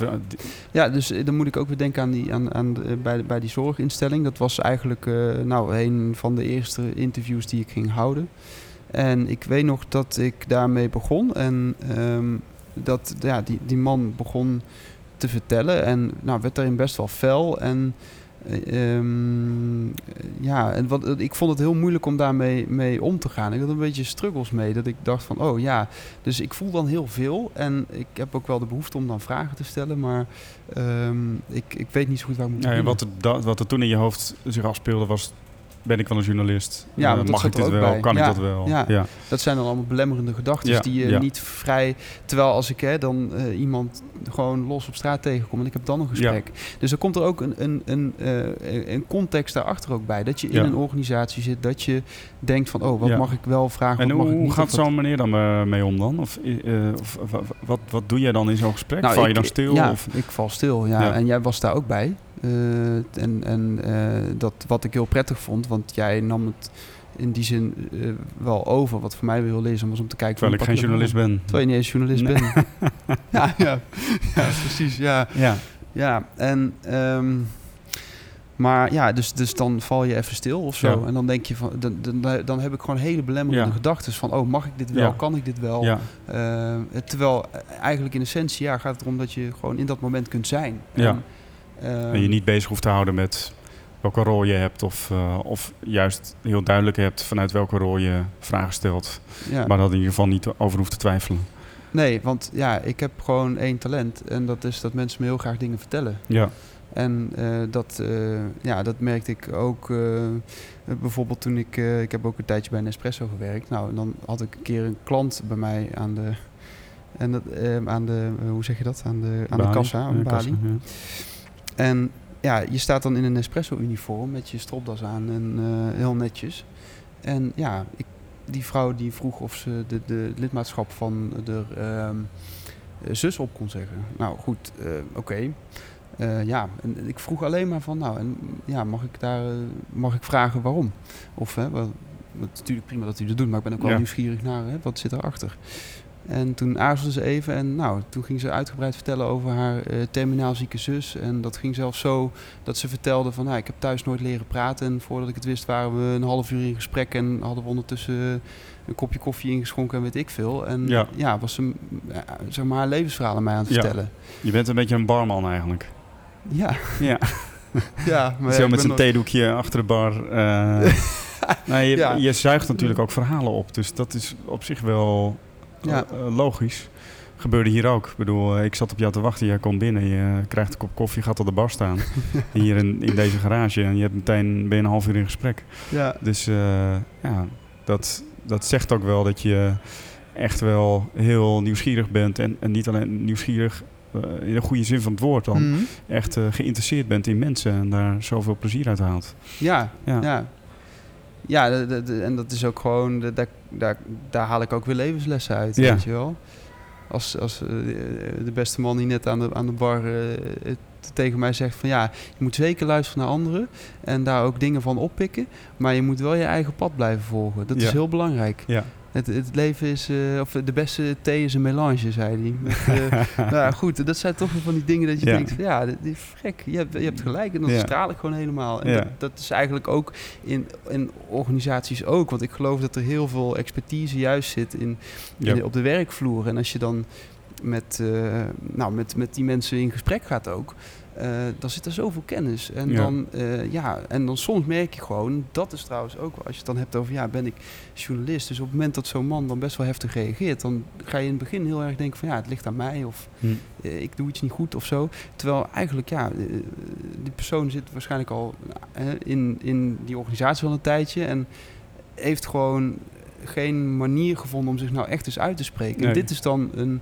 Ja, dus dan moet ik ook weer denken aan die, aan, aan de- bij, bij die zorginstelling. Dat was eigenlijk nou, een van de eerste interviews die ik ging houden. En ik weet nog dat ik daarmee begon. En ehm, dat ja, die, die man begon te vertellen. En nou, werd daarin best wel fel. En eh, ehm, ja, en wat, ik vond het heel moeilijk om daarmee mee om te gaan. Ik had een beetje struggles mee. Dat ik dacht van, oh ja, dus ik voel dan heel veel. En ik heb ook wel de behoefte om dan vragen te stellen. Maar ehm, ik, ik weet niet zo goed waar ik moet Ja, wat, er, wat er toen in je hoofd zich afspeelde was... Ben ik wel een journalist? Ja, Eh, dat mag ik dit wel? bij. Kan Ja, ik dat wel? ja. ja. Dat zijn dan allemaal belemmerende gedachten die je niet vrij... Terwijl als ik hè, dan eh, iemand gewoon los op straat tegenkom en ik heb dan een gesprek. Dus er komt er ook een, een, een, eh, een context daarachter ook bij. Dat je in een organisatie zit, dat je denkt van... oh, wat mag ik wel vragen, En wat mag ik hoe niet? gaat zo'n meneer dan mee om dan? Of, of wa- wa- wat, wat doe jij dan in zo'n gesprek? Nou, Val je dan stil? Ja, Of? ik val stil. Ja. Ja. En jij was daar ook bij. En en dat wat ik heel prettig vond, want jij nam het in die zin eh, wel over. Wat voor mij heel lezen was om te kijken... Terwijl ik geen journalist ben. Terwijl je niet eens journalist Nee. bent. ja, ja. ja, precies. Ja, Ja. ja. en... ehm, maar ja, dus, dus dan val je even stil of zo. Ja. En dan denk je van... Dan, dan, dan heb ik gewoon hele belemmerende Ja. gedachten van... Oh, mag ik dit wel? Ja. Kan ik dit wel? Eh, terwijl eh, eigenlijk in essentie ja, gaat het erom dat je gewoon in dat moment kunt zijn. En, ehm, En je niet bezig hoeft te houden met welke rol je hebt. Of, eh, of juist heel duidelijk hebt vanuit welke rol je vragen stelt. ja. Maar dat in ieder geval niet over hoeft te twijfelen. Nee, want ja, ik heb gewoon één talent. En dat is dat mensen me heel graag dingen vertellen. Ja. En eh, dat, eh, ja, dat merkte ik ook bijvoorbeeld toen ik... ik heb ook een tijdje bij Nespresso gewerkt. Nou, dan had ik een keer een klant bij mij aan de... En dat, aan de, hoe zeg je dat? Aan de, aan de kassa, aan de balie. ja. En ja, je staat dan in een Nespresso-uniform met je stropdas aan en eh, heel netjes. En ja, ik, die vrouw die vroeg of ze de, de lidmaatschap van de ehm, eh, zus op kon zeggen. Nou goed, eh, oké. Ja, en ik vroeg alleen maar van, nou, en, ja, mag ik daar, mag ik vragen waarom? Of, hè, wel, het is natuurlijk prima dat u dat doet, maar ik ben ook wel Ja. nieuwsgierig naar, hè, wat zit erachter? En toen aarzelde ze even en nou, toen ging ze uitgebreid vertellen over haar eh terminaal zieke zus. En dat ging zelfs zo dat ze vertelde van, nou, ik heb thuis nooit leren praten. En voordat ik het wist waren we een half uur in gesprek en hadden we ondertussen een kopje koffie ingeschonken en weet ik veel. En Ja. ja, was ze eh, zeg maar haar levensverhaal aan mij aan het Ja. vertellen. Je bent een beetje een barman eigenlijk. Ja, Ja. ja. Maar Zo met zijn nog- theedoekje achter de bar. eh nou, je zuigt natuurlijk ook verhalen op. Dus dat is op zich wel Ja. eh, logisch. Gebeurde hier ook. Ik bedoel, eh, ik zat op jou te wachten. Jij komt binnen, je krijgt een kop koffie, gaat op de bar staan. hier in, in deze garage. En je hebt meteen, ben je een half uur in gesprek. Ja, Dus eh, ja, dat, dat zegt ook wel dat je echt wel heel nieuwsgierig bent. En, en niet alleen nieuwsgierig in de goede zin van het woord dan. Mhm. Echt geïnteresseerd bent in mensen en daar zoveel plezier uit haalt. ja, Ja. ja. ja. de- de- de- en dat is ook gewoon, de- daar, daar, daar haal ik ook weer levenslessen uit, Ja. weet je wel. als, als eh, de beste man die net aan de, aan de bar eh, tegen mij zegt van ja, je moet zeker luisteren naar anderen en daar ook dingen van oppikken, maar je moet wel je eigen pad blijven volgen. Dat Ja. is heel belangrijk. Ja. Het, het leven is, eh, of de beste thee is een melange, zei hij. Eh, nou ja, goed, dat zijn toch weer van die dingen dat je Ja. denkt ja, dit is frek, je hebt, je hebt gelijk en dan Ja. straal ik gewoon helemaal. En dat, dat is eigenlijk ook in, in organisaties ook, want ik geloof dat er heel veel expertise juist zit in, in- op de werkvloer. En als je dan met, eh, nou, met, met die mensen in gesprek gaat ook, eh, dan zit er zoveel kennis. En, Ja. dan, eh, ja, en dan soms merk je gewoon, dat is trouwens ook wel, als je het dan hebt over, ja, ben ik journalist. Dus op het moment dat zo'n man dan best wel heftig reageert, dan ga je in het begin heel erg denken van, ja, het ligt aan mij of Hm. eh, ik doe iets niet goed of zo. Terwijl eigenlijk, ja, die persoon zit waarschijnlijk al in, in die organisatie al een tijdje en heeft gewoon geen manier gevonden om zich nou echt eens uit te spreken. Nee. En dit is dan een,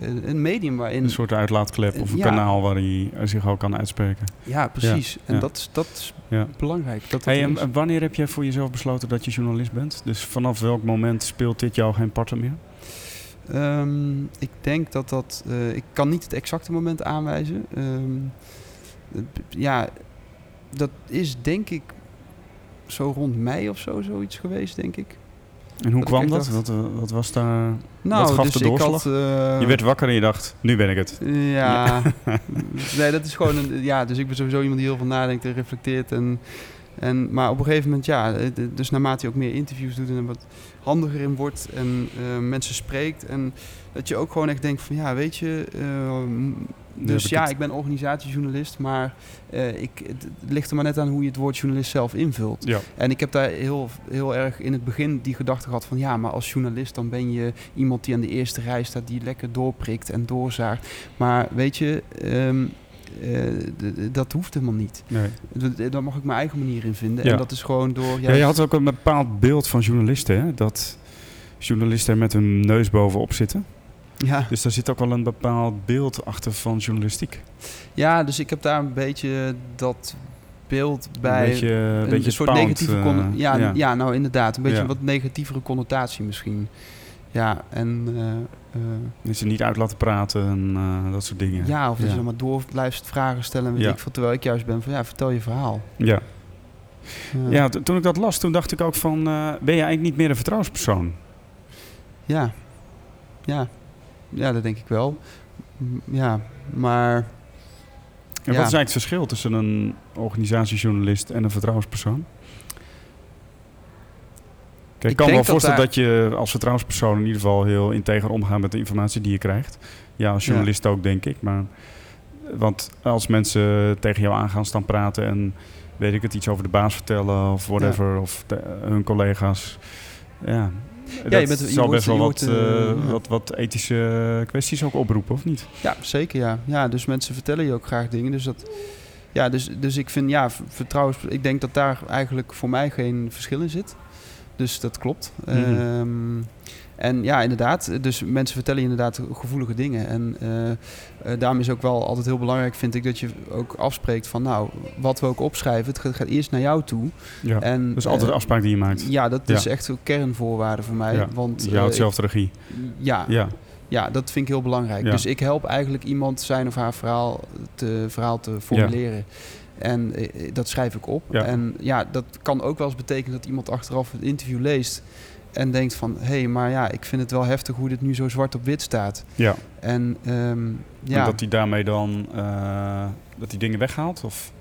een medium waarin... Een soort uitlaatklep of een Ja. kanaal waar hij zich ook kan uitspreken. Ja, precies. En ja. Dat, is, dat is belangrijk. Dat Hey, er en wanneer heb jij voor jezelf besloten dat je journalist bent? Dus vanaf welk moment speelt dit jou geen parten meer? Ehm, ik denk dat dat... eh, ik kan niet het exacte moment aanwijzen. Ehm, ja, dat is denk ik zo rond mei of zo zoiets geweest, denk ik. En hoe Dat kwam dat? Wat, eh, wat was daar... Nou, gaf dus de doorslag? had... eh, je werd wakker en je dacht, nu ben ik het. Ja, nee, dat is gewoon een. Ja, dus ik ben sowieso iemand die heel veel nadenkt en reflecteert. En, en, maar op een gegeven moment, ja, eh, dus naarmate je ook meer interviews doet en er wat handiger in wordt en mensen spreekt. En dat je ook gewoon echt denkt van, ja, weet je. Dus ja, het. ik ben organisatiejournalist, maar eh, ik, het het ligt er maar net aan hoe je het woord journalist zelf invult. Ja. En ik heb daar heel, heel erg in het begin die gedachte gehad van ja, maar als journalist dan ben je iemand die aan de eerste rij staat, die lekker doorprikt en doorzaagt. Maar weet je, ehm, eh, dat hoeft helemaal niet. Nee. Daar mag ik mijn eigen manier in vinden. Ja. En dat is gewoon door. Ja, je had ook een bepaald beeld van journalisten, hè? Dat journalisten met hun neus bovenop zitten. Ja, Dus daar zit ook wel een bepaald beeld achter van journalistiek. ja, dus ik heb daar een beetje dat beeld bij. een beetje, een een beetje soort spannend, negatieve eh, ja, ja. ja. nou inderdaad, een beetje Ja. een wat negatievere connotatie misschien. Ja, en Dat ze niet uit laten praten en dat soort dingen. ja, of dat Ja. je dan maar door blijft vragen stellen en weet ik veel, terwijl ik juist ben van ja, vertel je verhaal. Ja, Ja. toen ik dat las, toen dacht ik ook van... ben je eigenlijk niet meer een vertrouwenspersoon? Ja. Ja. Ja, dat denk ik wel. Ja, maar En Ja. wat is eigenlijk het verschil tussen een organisatiejournalist en een vertrouwenspersoon? Kijk, ik kan me wel dat voorstellen daar- dat je als vertrouwenspersoon in ieder geval heel integer omgaat met de informatie die je krijgt. Ja, als Ja. journalist ook, denk ik. Maar, want als mensen tegen jou aan gaan staan praten en weet ik het, iets over de baas vertellen of whatever, of de- hun collega's. Ja, dat je bent- je zal best wel wat, eh, eh, wat, wat ethische kwesties ook oproepen, of niet? ja, zeker ja. Ja, dus mensen vertellen je ook graag dingen. Dus dat ja, dus, dus ik vind ja, vertrouwens. Ik denk dat daar eigenlijk voor mij geen verschil in zit. Dus dat klopt. Ehm, en ja, inderdaad. Dus mensen vertellen je inderdaad gevoelige dingen. En eh, eh, daarom is ook wel altijd heel belangrijk, vind ik, dat je ook afspreekt van, nou, wat we ook opschrijven, het gaat, gaat eerst naar jou toe. Ja. En, dat is altijd de eh, afspraak die je maakt. Ja, dat Ja. is echt een kernvoorwaarde voor mij. Ja, Want, je houdt ik- zelf de regie. ja, Ja, ja, dat vind ik heel belangrijk. Ja. Dus ik help eigenlijk iemand zijn of haar verhaal te, verhaal te formuleren. En dat schrijf ik op. Ja. En ja, dat kan ook wel eens betekenen dat iemand achteraf het interview leest en denkt van, hé, hey, maar ja, ik vind het wel heftig hoe dit nu zo zwart op wit staat. ja. En ehm, ja, En dat hij daarmee dan eh, dat die dingen weghaalt? Of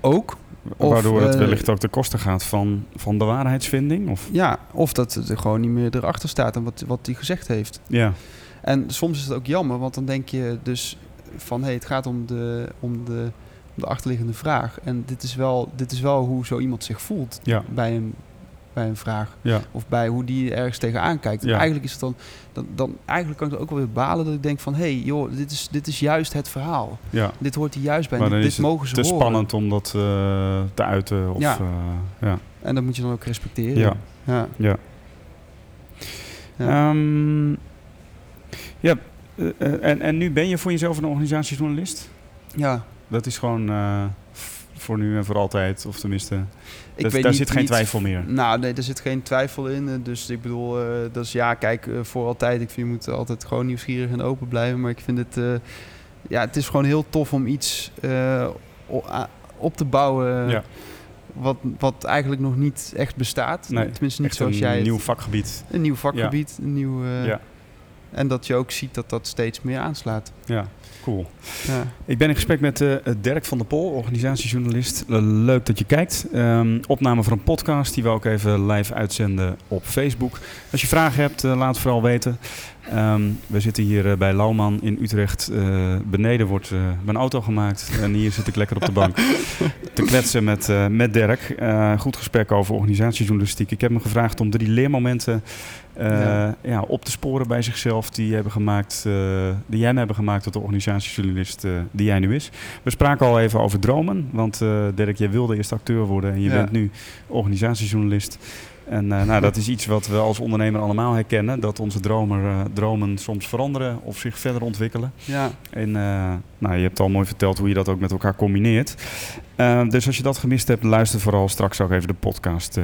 ook. Of, waardoor het eh, wellicht ook ten koste gaat van, van de waarheidsvinding? Of? Ja, of dat het er gewoon niet meer erachter staat en wat, wat hij gezegd heeft. Ja, En soms is het ook jammer, want dan denk je dus van hé, hey, het gaat om de, om, de, om de achterliggende vraag. En dit is wel, dit is wel hoe zo iemand zich voelt ja, bij een, bij een vraag. ja. Of bij hoe die ergens tegenaan kijkt. Ja. eigenlijk is het dan, dan, dan, eigenlijk kan ik er ook wel weer balen dat ik denk van hé, hey, joh, dit is, dit is juist het verhaal. ja. Dit hoort hier juist bij. Maar Dit, is het mogen ze Te horen. spannend om dat eh, te uiten. Of, Ja. eh, ja. En dat moet je dan ook respecteren. Ja. ja. Ja. Ja. Ehm, ja. eh, en, en nu ben je voor jezelf een organisatiejournalist? ja. Dat is gewoon voor nu en voor altijd? Of tenminste, Ik dat- weet daar niet- zit geen niet- twijfel meer. Nou, nee, er zit geen twijfel in. Eh, Dus ik bedoel, eh, dat is ja, kijk, eh, voor altijd. Ik vind je moet altijd gewoon nieuwsgierig en open blijven. Maar ik vind het, ja, het is gewoon heel tof om iets op te bouwen. ja, Wat, wat eigenlijk nog niet echt bestaat. Nee, Tenminste, niet zoals een jij het- nieuw vakgebied. Een nieuw vakgebied. Een nieuw, Ja. En dat je ook ziet dat dat steeds meer aanslaat. Ja, cool. Ja. Ik ben in gesprek met eh, Dirk van der Pol, organisatiejournalist. Eh, leuk dat je kijkt. Ehm, opname van een podcast die we ook even live uitzenden op Facebook. Als je vragen hebt, eh, laat het vooral weten. Ehm, we zitten hier eh, bij Lauwman in Utrecht. Eh, beneden wordt eh, mijn auto gemaakt. En hier zit ik lekker op de bank te kletsen met, met Dirk. Goed gesprek over organisatiejournalistiek. Ik heb hem gevraagd om drie leermomenten Ja. ja, op te sporen bij zichzelf. Die, hebben gemaakt, die hem hebben gemaakt tot de organisatiejournalist die jij nu is. We spraken al even over dromen. Want Dirk, jij wilde eerst acteur worden en je Ja. bent nu organisatiejournalist. En eh, nou, dat is iets wat we als ondernemer allemaal herkennen. Dat onze dromer, eh, dromen soms veranderen of zich verder ontwikkelen. ja. En eh, nou, je hebt al mooi verteld hoe je dat ook met elkaar combineert. Dus als je dat gemist hebt, luister vooral straks ook even de podcast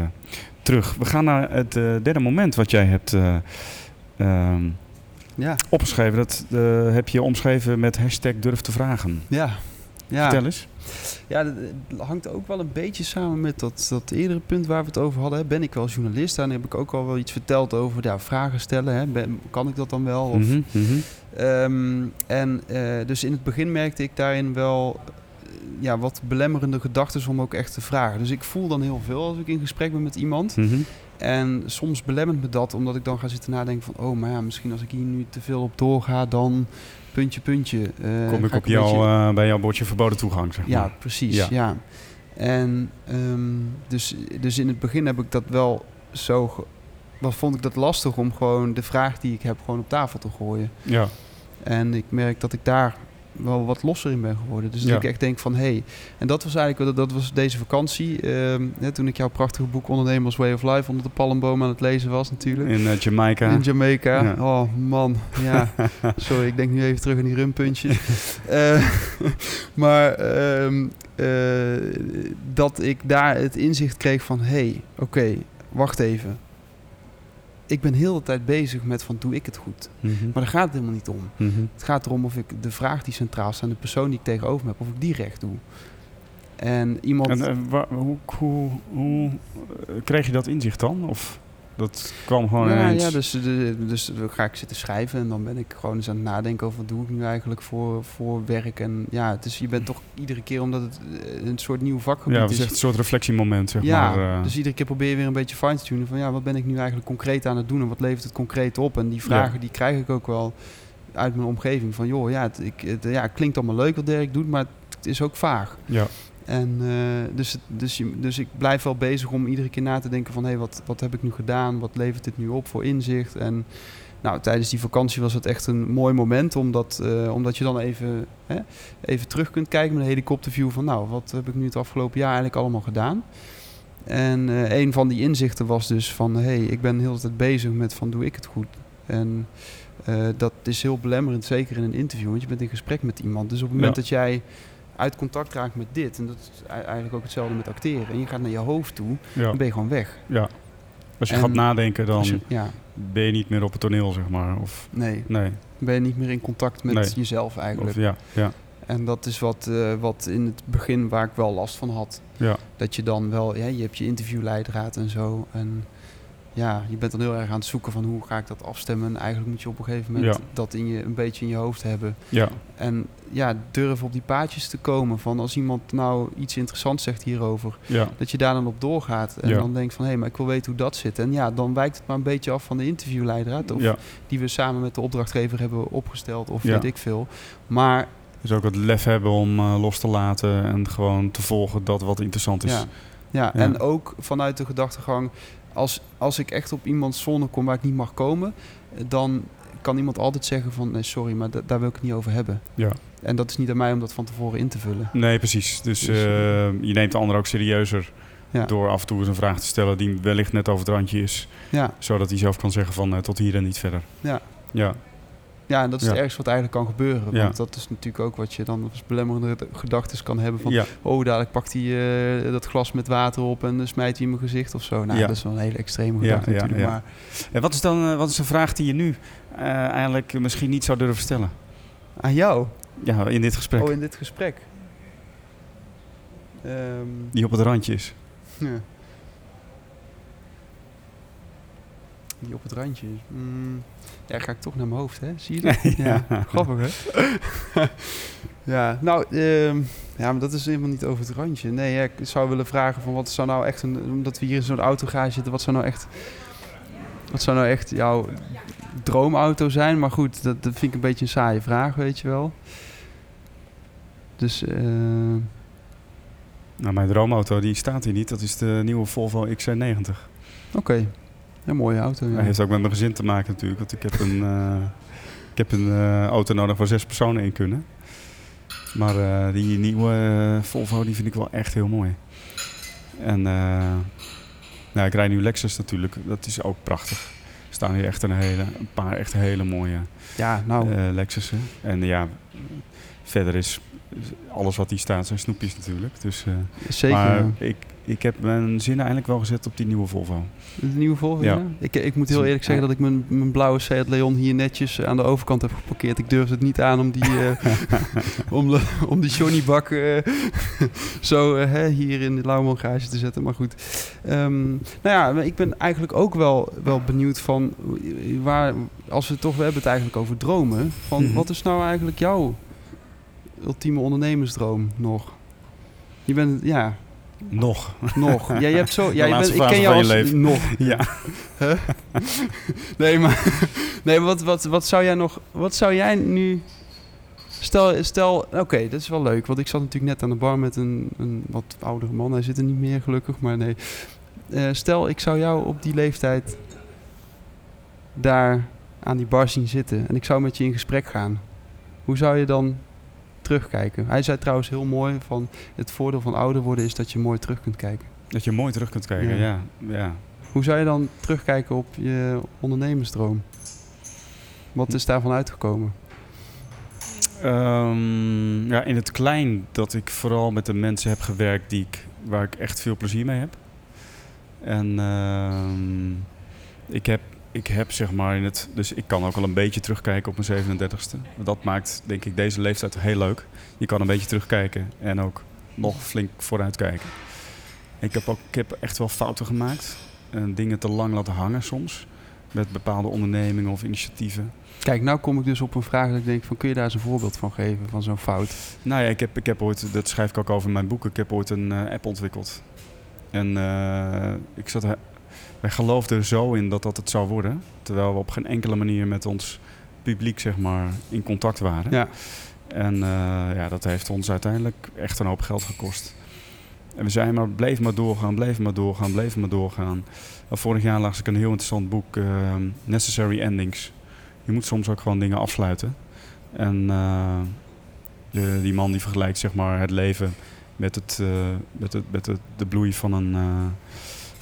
terug. We gaan naar het derde moment wat jij hebt eh, ehm, Ja. opgeschreven. Dat heb je omschreven met hashtag durf te vragen. Ja. Ja. Vertel eens. Ja, dat hangt ook wel een beetje samen met dat, dat eerdere punt waar we het over hadden. hè. Ben ik wel journalist? Daar heb ik ook al wel iets verteld over ja, vragen stellen. Hè. Ben- kan ik dat dan wel? Of, Mhm, mhm. Ehm, en eh, dus in het begin merkte ik daarin wel eh, ja, wat belemmerende gedachten om ook echt te vragen. Dus ik voel dan heel veel als ik in gesprek ben met iemand. Mhm. En soms belemmert me dat, omdat ik dan ga zitten nadenken van... oh, maar ja, misschien als ik hier nu te veel op doorga, dan puntje, puntje. eh, Kom ik op jou, beetje- eh, bij jouw bordje verboden toegang, zeg ja, precies. Ja. Ja. En ehm, dus, dus in het begin heb ik dat wel zo. Wat vond ik dat lastig om gewoon de vraag die ik heb gewoon op tafel te gooien. Ja. En ik merk dat ik daar wel wat losser in ben geworden. Dus dat Ja. ik echt denk van hé. Hey, en dat was eigenlijk dat, dat was deze vakantie. ehm, hè, toen ik jouw prachtige boek Ondernemers Way of Life onder de palmboom aan het lezen was natuurlijk. In eh, Jamaica. In Jamaica. Ja. Oh man, ja. Sorry, ik denk nu even terug aan die rumpuntjes. Eh, maar ehm, eh, dat ik daar het inzicht kreeg van... hé, hey, oké, wacht even. Ik ben heel de tijd bezig met van doe ik het goed? Mhm. Maar daar gaat het helemaal niet om. Mhm. Het gaat erom of ik de vraag die centraal staat... de persoon die ik tegenover me heb, of ik die recht doe. En iemand... En eh, hoe, hoe, hoe eh, kreeg je dat inzicht dan? Of dat kwam gewoon ineens? ja, dus, de, dus dan ga ik zitten schrijven en dan ben ik gewoon eens aan het nadenken over wat doe ik nu eigenlijk voor, voor werk. En ja, het is, je bent toch iedere keer, omdat het eh, een soort nieuw vakgebied ja, het is. echt een soort reflectiemoment, zeg ja, maar. eh. dus iedere keer probeer je weer een beetje fine te tunen van ja, wat ben ik nu eigenlijk concreet aan het doen en wat levert het concreet op? En die vragen die krijg ik ook wel uit mijn omgeving van joh, ja, het, ik, het, ja, het klinkt allemaal leuk wat Dirk doet, maar het is ook vaag. ja. En eh, dus, dus, dus ik blijf wel bezig om iedere keer na te denken van... hé, hey, wat, wat heb ik nu gedaan? Wat levert dit nu op voor inzicht? En nou, tijdens die vakantie was het echt een mooi moment... omdat, eh, omdat je dan even, hè, even terug kunt kijken met een helikopterview van... nou, wat heb ik nu het afgelopen jaar eigenlijk allemaal gedaan? En eh, een van die inzichten was dus van... hé, hey, ik ben heel de tijd bezig met van doe ik het goed? En dat is heel belemmerend, zeker in een interview. Want je bent in gesprek met iemand. Dus op het moment Ja. dat jij uit contact raakt met dit... en dat is ei- eigenlijk ook hetzelfde met acteren... en je gaat naar je hoofd toe, Ja. dan ben je gewoon weg. ja. Als je En gaat nadenken, dan Als je- ja, ben je niet meer op het toneel, zeg maar. Of, nee. nee. Ben je niet meer in contact met Nee. jezelf eigenlijk. Of, ja, ja, En dat is wat, eh, wat in het begin waar ik wel last van had. ja. Dat je dan wel, ja, je hebt je interviewleidraad en zo. En ja, je bent dan heel erg aan het zoeken van hoe ga ik dat afstemmen. En eigenlijk moet je op een gegeven moment Ja. dat in je, een beetje in je hoofd hebben. ja. En ja, durf op die paadjes te komen van als iemand nou iets interessants zegt hierover. ja. Dat je daar dan op doorgaat. En dan denkt van, hé, maar ik wil weten hoe dat zit. En ja, dan wijkt het maar een beetje af van de interviewleidraad. Of ja. die we samen met de opdrachtgever hebben opgesteld. Of weet ik veel. Maar Dus ook het lef hebben om eh, los te laten en gewoon te volgen dat wat interessant is. Ja, en ook vanuit de gedachtegang... Als, als ik echt op iemands zone kom waar ik niet mag komen... eh, dan kan iemand altijd zeggen van... Nee, sorry, maar da- daar wil ik het niet over hebben. Ja. En dat is niet aan mij om dat van tevoren in te vullen. Nee, precies. Dus Dus, eh, je neemt de ander ook serieuzer Ja, door af en toe eens een vraag te stellen die wellicht net over het randje is. ja, Zodat hij zelf kan zeggen van eh, tot hier en niet verder. ja. Ja. Ja, en dat is Ja. het ergste wat eigenlijk kan gebeuren. Ja. Want dat is natuurlijk ook wat je dan als belemmerende gedachten kan hebben van... ja. oh, dadelijk pakt hij eh, dat glas met water op en dan smijt hij in mijn gezicht of zo. Nou, dat is wel een hele extreme gedachte ja, natuurlijk. Maar En wat is dan eh, wat is een vraag die je nu eh, eigenlijk misschien niet zou durven stellen? aan jou, Ja, in dit gesprek. oh, in dit gesprek. Ehm, Die op het randje is. ja. Die op het randje is. Mm, ja, ga ik toch naar mijn hoofd, hè? Zie je dat? Ja. Grappig, hè? ja, nou, ehm, ja, maar dat is helemaal niet over het randje. Nee, ja, ik zou willen vragen van wat zou nou echt een... Omdat we hier in zo'n autogarage zitten, wat zou nou echt... Wat zou nou echt jouw droomauto zijn? Maar goed, dat, dat vind ik een beetje een saaie vraag, weet je wel. Dus, eh Nou, mijn droomauto die staat hier niet. Dat is de nieuwe Volvo XC90. oké. Een mooie auto, ja. Dat heeft ook met mijn gezin te maken natuurlijk. Want ik heb een, eh, ik heb een eh, auto nodig waar zes personen in kunnen. Maar eh, die nieuwe Volvo die vind ik wel echt heel mooi. En nou, ik rijd nu Lexus natuurlijk. Dat is ook prachtig. Er staan hier echt een, hele, een paar echt hele mooie Ja, nou, Lexussen. En ja, verder is alles wat hier staat zijn snoepjes natuurlijk. Dus, zeker. maar ja. ik, ik heb mijn zin eigenlijk wel gezet op die nieuwe Volvo. De nieuwe Volvo, Ja. ja. Ik, ik moet heel eerlijk zeggen dat ik mijn, mijn blauwe Seat Leon hier netjes aan de overkant heb geparkeerd. Ik durfde het niet aan om die, eh, om de, om die Johnny-bak eh, zo eh, hè, hier in de Lauwman garage te zetten. Maar goed. Ehm, nou ja, ik ben eigenlijk ook wel, wel benieuwd van waar, als we toch, we hebben het eigenlijk over dromen. Van Mhm. wat is nou eigenlijk jouw ultieme ondernemersdroom nog? Je bent, ja, Nog. nog. Ja, je hebt zo, ja, je bent, ik ken jou als leven. nog. Ja. Nee, maar, nee, maar wat, wat, wat zou jij nog... Wat zou jij nu... Stel, stel oké, dat is wel leuk. Want ik zat natuurlijk net aan de bar met een, een wat oudere man. Hij zit er niet meer, gelukkig. Maar nee. Eh, stel, ik zou jou op die leeftijd... daar aan die bar zien zitten. En ik zou met je in gesprek gaan. Hoe zou je dan terugkijken? Hij zei trouwens heel mooi van... Het voordeel van ouder worden is dat je mooi terug kunt kijken. Dat je mooi terug kunt kijken, ja. Ja. ja. Hoe zou je dan terugkijken op je ondernemersdroom? Wat is daarvan uitgekomen? Ehm, ja, in het klein dat ik vooral met de mensen heb gewerkt die ik, waar ik echt veel plezier mee heb. En ehm, ik, heb, ik heb zeg maar in het... Dus ik kan ook al een beetje terugkijken op mijn 37ste. Dat maakt denk ik deze leeftijd heel leuk. Je kan een beetje terugkijken en ook nog flink vooruitkijken. Ik heb, ook, ik heb echt wel fouten gemaakt. En dingen te lang laten hangen soms. Met bepaalde ondernemingen of initiatieven. Kijk, nou kom ik dus op een vraag dat ik denk van... kun je daar eens een voorbeeld van geven, van zo'n fout? Nou ja, ik heb, ik heb ooit, dat schrijf ik ook over in mijn boek, ik heb ooit een eh, app ontwikkeld. En eh, ik zat, wij geloofden er zo in dat dat het zou worden. Terwijl we op geen enkele manier met ons publiek zeg maar, in contact waren. Ja. En eh, ja, dat heeft ons uiteindelijk echt een hoop geld gekost. En we zijn maar, bleef maar doorgaan, bleef maar doorgaan, bleef maar doorgaan. En vorig jaar las ik een heel interessant boek, eh, Necessary Endings. Je moet soms ook gewoon dingen afsluiten. En eh, de, die man die vergelijkt zeg maar, het leven met, het, eh, met, het, met het, de bloei van een,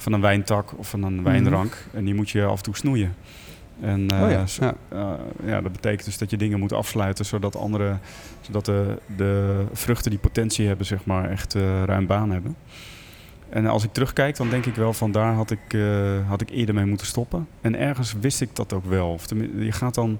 van een wijntak of van een wijnrank. En die moet je af en toe snoeien. En eh, oh ja, zo- ja. eh, ja, dat betekent dus dat je dingen moet afsluiten zodat andere, zodat de, de vruchten die potentie hebben, zeg maar, echt eh, ruim baan hebben. En als ik terugkijk, dan denk ik wel van daar had ik, eh, had ik eerder mee moeten stoppen. En ergens wist ik dat ook wel. Of je gaat dan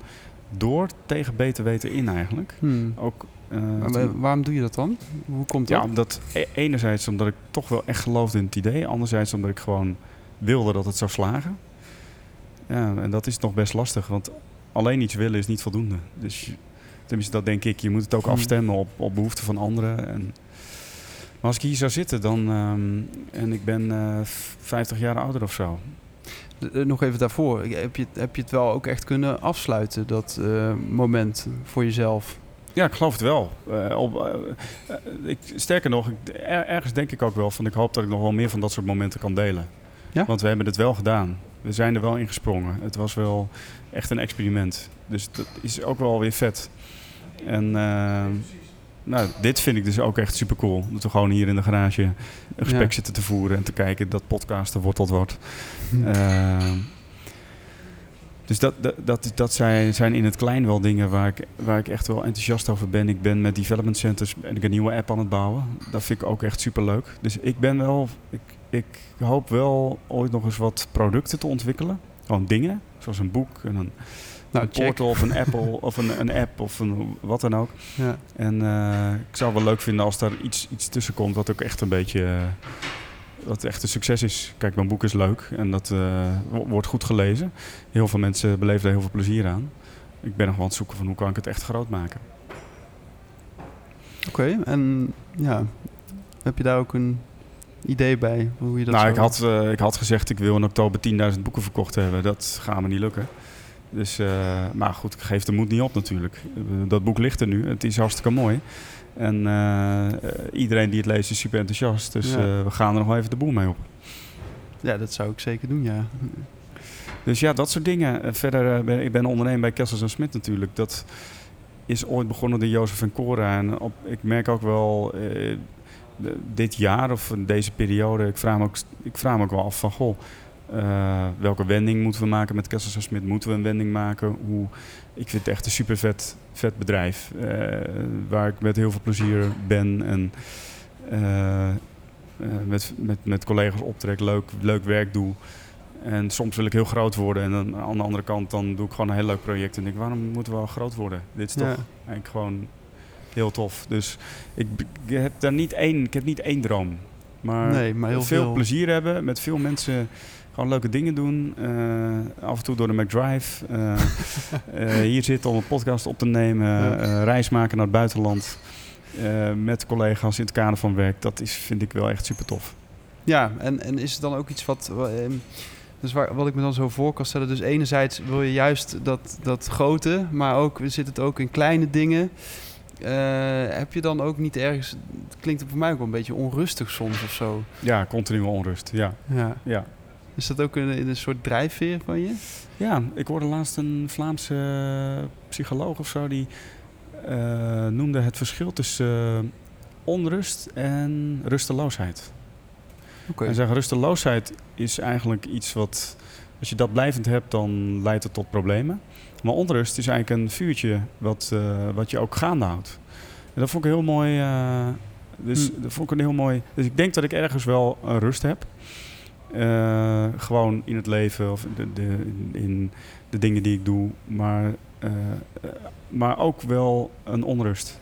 door tegen beter weten in eigenlijk. Hmm. Ook, eh, Maar waarom doe je dat dan? Hoe komt dat? ja, omdat e- enerzijds omdat ik toch wel echt geloofde in het idee. Anderzijds omdat ik gewoon wilde dat het zou slagen. Ja, en dat is nog best lastig, want alleen iets willen is niet voldoende. Dus tenminste, dat denk ik. Je moet het ook Hmm. afstemmen op, op behoeften van anderen. En, maar als ik hier zou zitten dan, ehm, en ik ben eh, 50 jaar ouder of zo. Eh, Nog even daarvoor. Heb je, het- heb je het wel ook echt kunnen afsluiten, dat moment voor jezelf? Ja, ik geloof het wel. Eh, op, eh, ik, sterker nog, ik, er- ergens denk ik ook wel van... ik hoop dat ik nog wel meer van dat soort momenten kan delen. Ja? Want we hebben het wel gedaan. We zijn er wel in gesprongen. Het was wel echt een experiment. Dus dat is ook wel weer vet. En eh, nou, dit vind ik dus ook echt super cool. Dat we gewoon hier in de garage een gesprek Ja. zitten te voeren... en te kijken dat podcasten wordt. Hm. Eh, Dus dat, dat, dat, dat zijn, zijn in het klein wel dingen waar ik, waar ik echt wel enthousiast over ben. Ik ben met development centers ben ik een nieuwe app aan het bouwen. Dat vind ik ook echt super leuk. Dus ik ben wel, ik, ik hoop wel ooit nog eens wat producten te ontwikkelen. Gewoon dingen, zoals een boek en een, Nou, een portal of een Apple of een, een app of een, wat dan ook. Ja. En eh, ik zou het wel leuk vinden als daar iets, iets tussen komt wat ook echt een beetje... eh, wat echt een succes is. Kijk, mijn boek is leuk en dat eh, wo- wordt goed gelezen. Heel veel mensen beleven er heel veel plezier aan. Ik ben nog wel aan het zoeken van hoe kan ik het echt groot maken. Oké, en ja, heb je daar ook een idee bij hoe je dat nou, ik had, eh, ik had gezegd ik wil in oktober 10.000 boeken verkocht hebben. Dat gaat me niet lukken. Dus, eh, maar goed, ik geef de moed niet op natuurlijk. Eh, Dat boek ligt er nu. Het is hartstikke mooi. En eh, iedereen die het leest is super enthousiast. Dus Ja. we gaan er nog wel even de boel mee op. Ja, dat zou ik zeker doen, ja. Dus ja, dat soort dingen. Verder, ben, ik ben ondernemer bij Kessels en Smit natuurlijk. Dat is ooit begonnen door Jozef en Cora. En op, ik merk ook wel dit jaar of deze periode, ik vraag me ook, ik vraag me ook wel af van, goh, eh, welke wending moeten we maken met Kessels en Smit? Moeten we een wending maken? Hoe, ik vind het echt een super vet, vet bedrijf. eh, waar ik met heel veel plezier ben en eh, met, met, met collega's optrek, leuk, leuk werk doe. En soms wil ik heel groot worden. En dan, aan de andere kant dan doe ik gewoon een heel leuk project. En denk, waarom moeten we wel groot worden? Dit is toch Ja. eigenlijk gewoon heel tof. Dus ik, heb daar niet één, ik heb niet één droom. Maar, Nee, maar heel veel, veel. plezier hebben, met veel mensen gewoon leuke dingen doen. Eh, af en toe door de McDrive. eh, eh, hier zitten om een podcast op te nemen. Reis maken naar het buitenland. met collega's in het kader van werk. Dat is, vind ik wel echt super tof. Ja, en, en is het dan ook iets wat... wa- ehm, Dus waar, wat ik me dan zo voor kan stellen. Dus enerzijds wil je juist dat, dat grote, maar ook zit het ook in kleine dingen. Heb je dan ook niet ergens... Het klinkt voor mij ook wel een beetje onrustig soms of zo. Ja, continue onrust. Ja, Ja. ja. Is dat ook een, een soort drijfveer van je? Ja, ik hoorde laatst een Vlaamse eh, psycholoog of zo die eh, noemde het verschil tussen eh, onrust en rusteloosheid. Oké. Hij zegt rusteloosheid is eigenlijk iets wat, als je dat blijvend hebt, dan leidt het tot problemen. Maar onrust is eigenlijk een vuurtje wat, wat je ook gaande houdt. En dat vond ik heel mooi. dus Hm. dat vond ik een heel mooi. Dus ik denk dat ik ergens wel rust heb. Eh, gewoon in het leven of de, de, in de dingen die ik doe. Maar, eh, maar ook wel een onrust.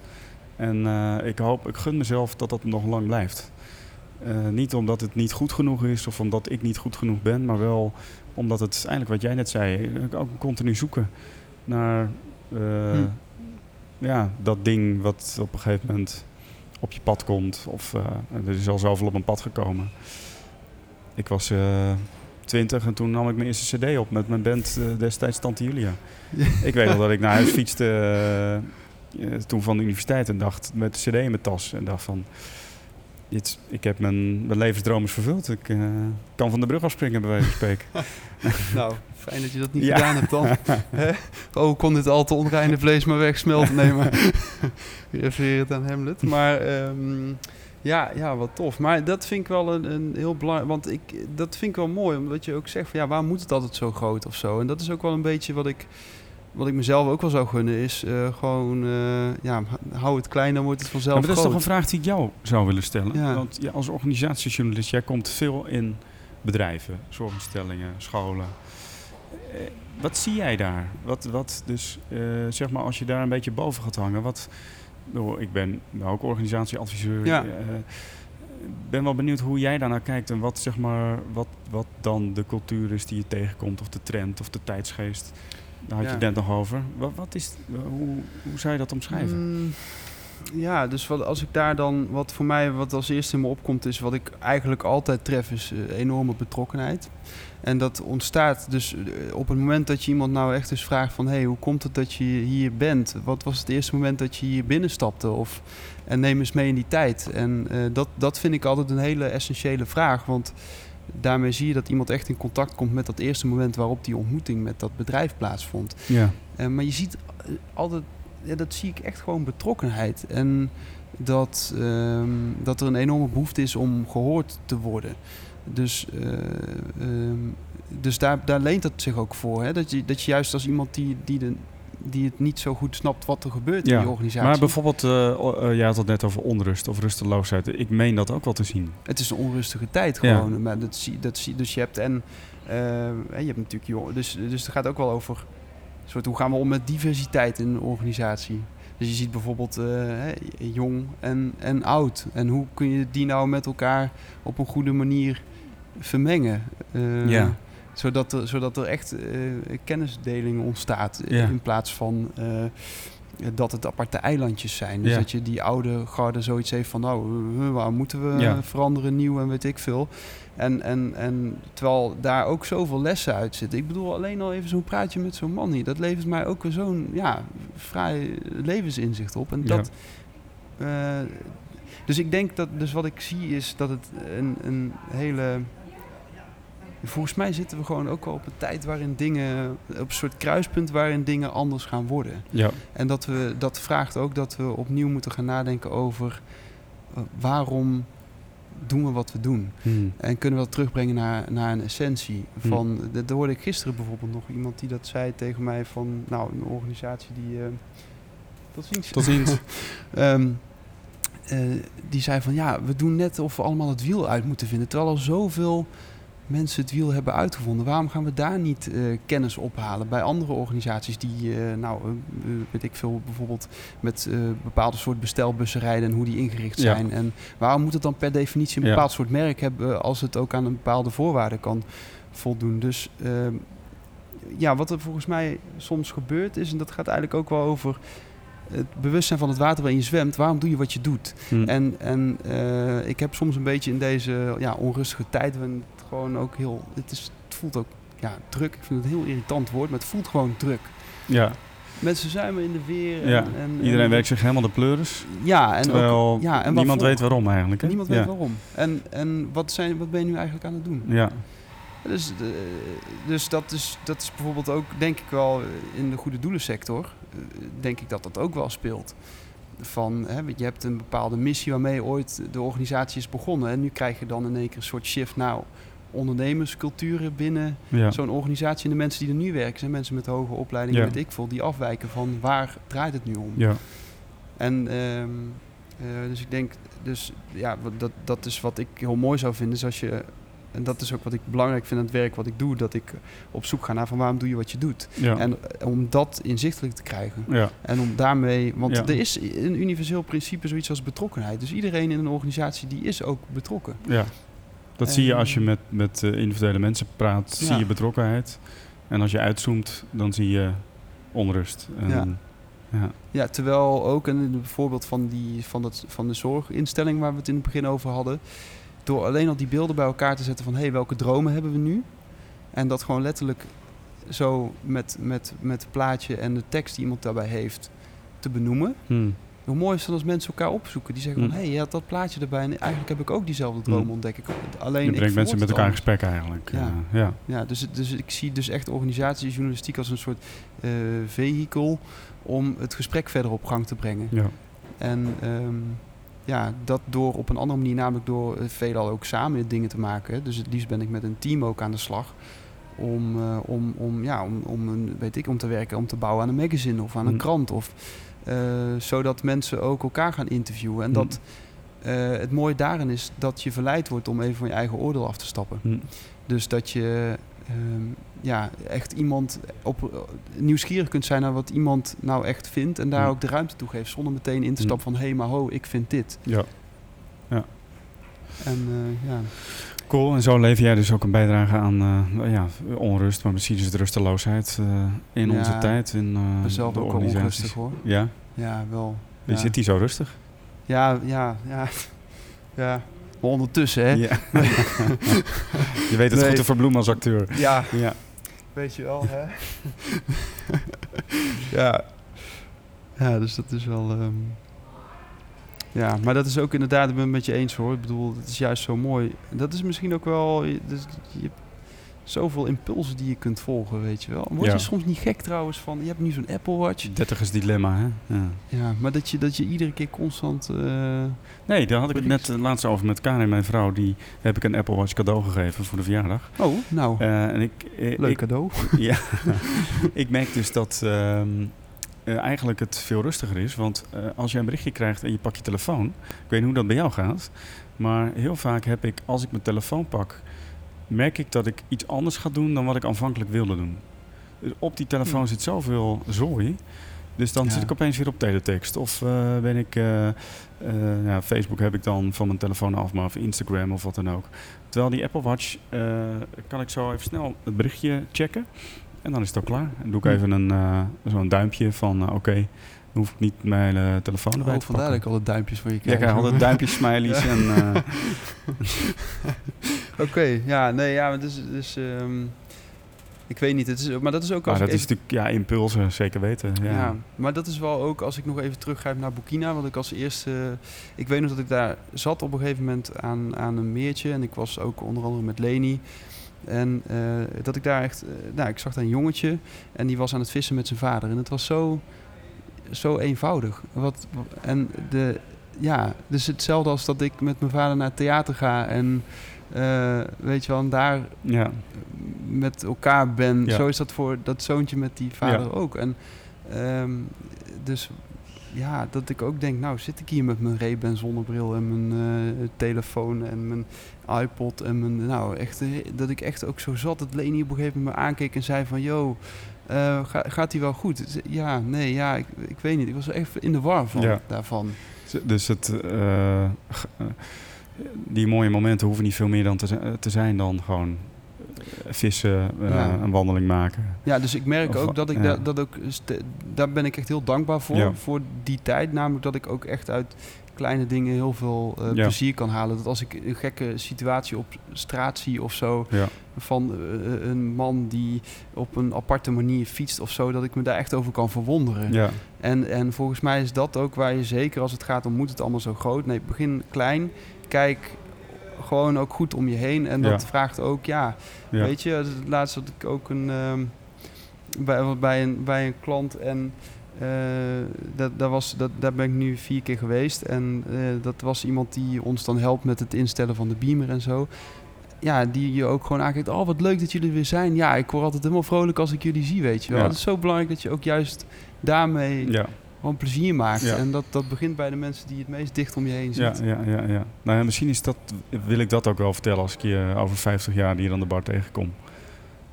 En eh, ik hoop, ik gun mezelf dat dat nog lang blijft. Niet omdat het niet goed genoeg is of omdat ik niet goed genoeg ben, maar wel omdat het eigenlijk wat jij net zei, ook continu zoeken naar Hm. ja, dat ding wat op een gegeven moment op je pad komt. Of er is al zoveel op mijn pad gekomen. Ik was eh, twintig en toen nam ik mijn eerste cd op met mijn band eh, destijds Tante Julia. Ik weet nog dat ik naar huis fietste eh, toen van de universiteit en dacht met de cd in mijn tas en dacht van ik heb mijn, mijn levensdroom is vervuld. Ik kan van de brug afspringen bij wijze van spreken. Nou, fijn dat je dat niet Ja. gedaan hebt dan. Hè? oh, kon dit al te onreine vlees maar wegsmelten? Nee, maar refereer het aan Hamlet. Maar ehm, ja, ja, wat tof. Maar dat vind ik wel een, een heel belangrijk... Want ik, dat vind ik wel mooi, omdat je ook zegt van... ja, waar moet het altijd zo groot of zo? En dat is ook wel een beetje wat ik... Wat ik mezelf ook wel zou gunnen is eh, gewoon, eh, ja, hou het klein, dan wordt het vanzelf Ja, maar dat is toch een vraag die ik jou zou willen stellen. Ja. Want ja, als organisatiejournalist, jij komt veel in bedrijven, zorginstellingen, scholen. Eh, wat zie jij daar? Wat, wat dus, zeg maar, als je daar een beetje boven gaat hangen, wat... nou, ik ben nou ook organisatieadviseur. Ja. eh, ben wel benieuwd hoe jij daarnaar kijkt en wat, zeg maar, wat, wat dan de cultuur is die je tegenkomt, of de trend, of de tijdsgeest. Daar had je het net nog over. Wat, wat is, hoe, hoe zou je dat omschrijven? Mm, ja, dus wat, als ik daar dan, wat voor mij wat als eerste in me opkomt, is wat ik eigenlijk altijd tref, is eh, enorme betrokkenheid. En dat ontstaat dus eh, op het moment dat je iemand nou echt eens vraagt van... hé, hey, hoe komt het dat je hier bent? Wat was het eerste moment dat je hier binnenstapte? Of, en neem eens mee in die tijd. En eh, dat, dat vind ik altijd een hele essentiële vraag, want daarmee zie je dat iemand echt in contact komt met dat eerste moment waarop die ontmoeting met dat bedrijf plaatsvond. Ja. Eh, maar je ziet altijd, ja, dat zie ik echt gewoon betrokkenheid. En dat, ehm, dat er een enorme behoefte is om gehoord te worden. Dus eh, ehm, dus daar, daar leent het zich ook voor. Hè? Dat, je, dat je juist als iemand die, die, de, die het niet zo goed snapt wat er gebeurt in die organisatie. Maar bijvoorbeeld, uh, uh, jij had het net over onrust of rusteloosheid. Ik meen dat ook wel te zien. Het is een onrustige tijd gewoon. Ja. Maar dat zie, dat zie, dus je hebt en uh, je hebt natuurlijk jong, dus, dus het gaat ook wel over soort hoe gaan we om met diversiteit in een organisatie. Dus je ziet bijvoorbeeld jong en, en oud. En hoe kun je die nou met elkaar op een goede manier vermengen? ja zodat er, zodat er echt uh, kennisdeling ontstaat. In plaats van dat het aparte eilandjes zijn. Dus dat je die oude garde zoiets heeft van... nou, waar moeten we veranderen, nieuw en weet ik veel. En, en, en terwijl daar ook zoveel lessen uit zitten. Ik bedoel, alleen al even zo'n praatje met zo'n man hier... dat levert mij ook weer zo'n ja, vrij levensinzicht op. En dat... Uh, dus ik denk dat... Dus wat ik zie is dat het een, een hele Volgens mij zitten we gewoon ook wel op een tijd waarin dingen, op een soort kruispunt waarin dingen anders gaan worden. Ja. En dat, we, dat vraagt ook dat we opnieuw moeten gaan nadenken over uh, waarom doen we wat we doen. Hmm. En kunnen we dat terugbrengen naar, naar een essentie. Van, hmm. dat hoorde ik gisteren bijvoorbeeld nog iemand die dat zei tegen mij van, nou, een organisatie die... Uh, tot ziens. Tot ziens. um, uh, die zei van, ja, we doen net of we allemaal het wiel uit moeten vinden. Terwijl er zoveel mensen het wiel hebben uitgevonden. Waarom gaan we daar niet uh, kennis ophalen bij andere organisaties die, uh, nou, uh, weet ik veel, bijvoorbeeld met bepaalde soort bestelbussen rijden en hoe die ingericht zijn. Ja. En waarom moet het dan per definitie een bepaald ja. soort merk hebben als het ook aan een bepaalde voorwaarden kan voldoen? Dus ehm, ja, wat er volgens mij soms gebeurt is, en dat gaat eigenlijk ook wel over het bewustzijn van het water waarin je zwemt, waarom doe je wat je doet? Hmm. En, en uh, ik heb soms een beetje in deze ja, onrustige tijd, waarin het gewoon ook heel, het, is, het voelt ook ja, druk. Ik vind het een heel irritant woord, maar het voelt gewoon druk. Ja. Mensen zuimen in de weer. En, ja. en, Iedereen werkt zich helemaal de pleuris. Ja, en ook, ja, en niemand weet waarom eigenlijk. Hè? Niemand weet waarom. En, en wat, zijn, wat ben je nu eigenlijk aan het doen? Ja. Dus, dus dat, is, dat is bijvoorbeeld ook, denk ik wel, in de goede doelensector, denk ik dat dat ook wel speelt. Van, hè, je hebt een bepaalde missie waarmee ooit de organisatie is begonnen. En nu krijg je dan in één keer een soort shift naar ondernemersculturen binnen ja. zo'n organisatie. En de mensen die er nu werken zijn mensen met hoge opleidingen, Ja. weet ik veel, die afwijken van waar draait het nu om. Ja. En ehm, eh, dus ik denk, dus ja, dat, dat is wat ik heel mooi zou vinden, is als je, en dat is ook wat ik belangrijk vind aan het werk wat ik doe, dat ik op zoek ga naar van waarom doe je wat je doet. Ja. En eh, om dat inzichtelijk te krijgen. ja. En om daarmee, want Ja. er is een universeel principe zoiets als betrokkenheid. Dus iedereen in een organisatie die is ook betrokken. ja. Dat En- zie je als je met, met eh, individuele mensen praat, Ja. zie je betrokkenheid. En als je uitzoomt, dan zie je onrust. En, Ja. ja. Ja, terwijl ook een voorbeeld van, die, van, het, van de zorginstelling waar we het in het begin over hadden. Door alleen al die beelden bij elkaar te zetten van hé, hey, welke dromen hebben we nu? En dat gewoon letterlijk zo met, met, met het plaatje en de tekst die iemand daarbij heeft te benoemen. Hm. Hoe mooi is het dan als mensen elkaar opzoeken? Die zeggen van Hm. hé, hey, je had dat plaatje erbij en eigenlijk heb ik ook diezelfde droom Hm. ontdek ik. Alleen Je ik brengt mensen met elkaar in gesprek eigenlijk. Ja. Eh, ja. Ja, dus, dus ik zie dus echt organisatiejournalistiek als een soort eh vehikel om het gesprek verder op gang te brengen. Ja. En ehm, ja, dat door op een andere manier, namelijk door eh, veelal ook samen dingen te maken. Dus het liefst ben ik met een team ook aan de slag. Om, om, om, ja, om, om, een, weet ik, om te werken, om te bouwen aan een magazine of aan een Mm. krant. Of, zodat mensen ook elkaar gaan interviewen. En Mm. dat eh, het mooie daarin is dat je verleid wordt om even van je eigen oordeel af te stappen. Hm. Dus dat je ehm, ja, echt iemand op, nieuwsgierig kunt zijn naar wat iemand nou echt vindt. En daar Mm. ook de ruimte toe geeft. Zonder meteen in te Mm. stappen van hé, hey, maar ho, ik vind dit. ja. En eh, ja, Cool, en zo lever jij dus ook een bijdrage aan eh, ja, onrust, maar misschien is het rusteloosheid eh, in Ja, onze tijd. In, eh, ik ben zelf de ook onrustig hoor. Ja? Ja, wel. Ja. zit hier zo rustig? Ja, ja, ja. ja. Maar ondertussen, hè? Ja. je weet het Nee. goed te verbloemen als acteur. Ja, Ja. weet je wel, hè? ja. Ja, dus dat is wel... ehm, Ja, maar dat is ook inderdaad, ik ben het met je eens hoor. Ik bedoel, het is juist zo mooi. Dat is misschien ook wel... je- Dus je, zoveel impulsen die je kunt volgen, weet je wel. Word Ja. je soms niet gek trouwens van, je hebt nu zo'n Apple Watch. Dertigers dilemma, hè? Ja. Ja, maar dat je, dat je iedere keer constant... eh, Nee, daar had ik het net uh, laatst over met Karin, mijn vrouw. Die heb ik een Apple Watch cadeau gegeven voor de verjaardag. Oh, nou, Eh, en ik, eh, leuk ik, cadeau. ja, ik merk dus dat ehm, eh, eigenlijk het veel rustiger is. Want eh, als je een berichtje krijgt en je pakt je telefoon... Ik weet niet hoe dat bij jou gaat. Maar heel vaak heb ik, als ik mijn telefoon pak... merk ik dat ik iets anders ga doen dan wat ik aanvankelijk wilde doen. Dus op die telefoon Hmm. zit zoveel zooi... Dus dan Ja. zit ik opeens weer op teletext. Of eh, ben ik... ja, Facebook heb ik dan van mijn telefoon af, maar of Instagram of wat dan ook. Terwijl die Apple Watch kan ik zo even snel het berichtje checken. En dan is het ook klaar. En doe ik even een, eh, zo'n duimpje van eh, oké, dan hoef ik niet mijn eh, telefoon erbij Oh, te vandaar dat pakken. ik alle duimpjes voor je Ja, krijg. ik krijg altijd duimpjes, smileys Ja. en... Oké, ja, nee, ja, maar dus, dus ehm, ik weet niet, het is, maar dat is ook als maar ik dat is natuurlijk, ja, impulsen, zeker weten. Ja. Ja. maar dat is wel ook als ik nog even teruggrijp naar Burkina, wat ik als eerste, ik weet nog dat ik daar zat op een gegeven moment aan, aan een meertje en ik was ook onder andere met Leni. En eh, dat ik daar echt, eh, nou, ik zag daar een jongetje en die was aan het vissen met zijn vader en het was zo, zo eenvoudig. Wat, en de, ja, dus hetzelfde als dat ik met mijn vader naar het theater ga en eh, weet je wel, en daar ja. met elkaar ben. Ja. Zo is dat voor dat zoontje met die vader Ja. ook. En ehm, dus ja, dat ik ook denk, nou zit ik hier met mijn Ray-Ban zonnebril en mijn telefoon en mijn iPod en mijn, nou echt, eh, dat ik echt ook zo zat dat Leni op een gegeven moment me aankeek en zei van, yo, eh, ga, gaat hij wel goed? Ja, nee, ja, ik, ik weet niet. Ik was echt in de war van Ja. daarvan. Dus het, eh, die mooie momenten hoeven niet veel meer dan te, te zijn dan gewoon vissen, Ja. een wandeling maken. Ja, dus ik merk Of- ook dat ik ja. da- dat ook daar ben ik echt heel dankbaar voor. Voor die tijd. Namelijk dat ik ook echt uit kleine dingen heel veel eh, Ja. plezier kan halen. Dat als ik een gekke situatie op straat zie of zo. Ja. Van eh, een man die op een aparte manier fietst of zo. Dat ik me daar echt over kan verwonderen. Ja, En, en volgens mij is dat ook waar je zeker als het gaat om moet het allemaal zo groot. Nee, begin klein. Kijk gewoon ook goed om je heen. En dat vraagt ook, ja. Weet je, het laatst had ik ook een, ehm, bij, bij, een, bij een klant en eh, dat, dat was, dat, daar ben ik nu vier keer geweest. En eh, dat was iemand die ons dan helpt met het instellen van de beamer en zo. Ja, die je ook gewoon aankijkt. Oh, wat leuk dat jullie er weer zijn. Ja, ik word altijd helemaal vrolijk als ik jullie zie, weet je wel. Ja. Het is zo belangrijk dat je ook juist daarmee ja. gewoon plezier maakt. Ja. En dat, dat begint bij de mensen die het meest dicht om je heen zitten. ja, ja, ja. Nou ja, misschien is dat, wil ik dat ook wel vertellen als ik je over 50 jaar hier aan de bar tegenkom.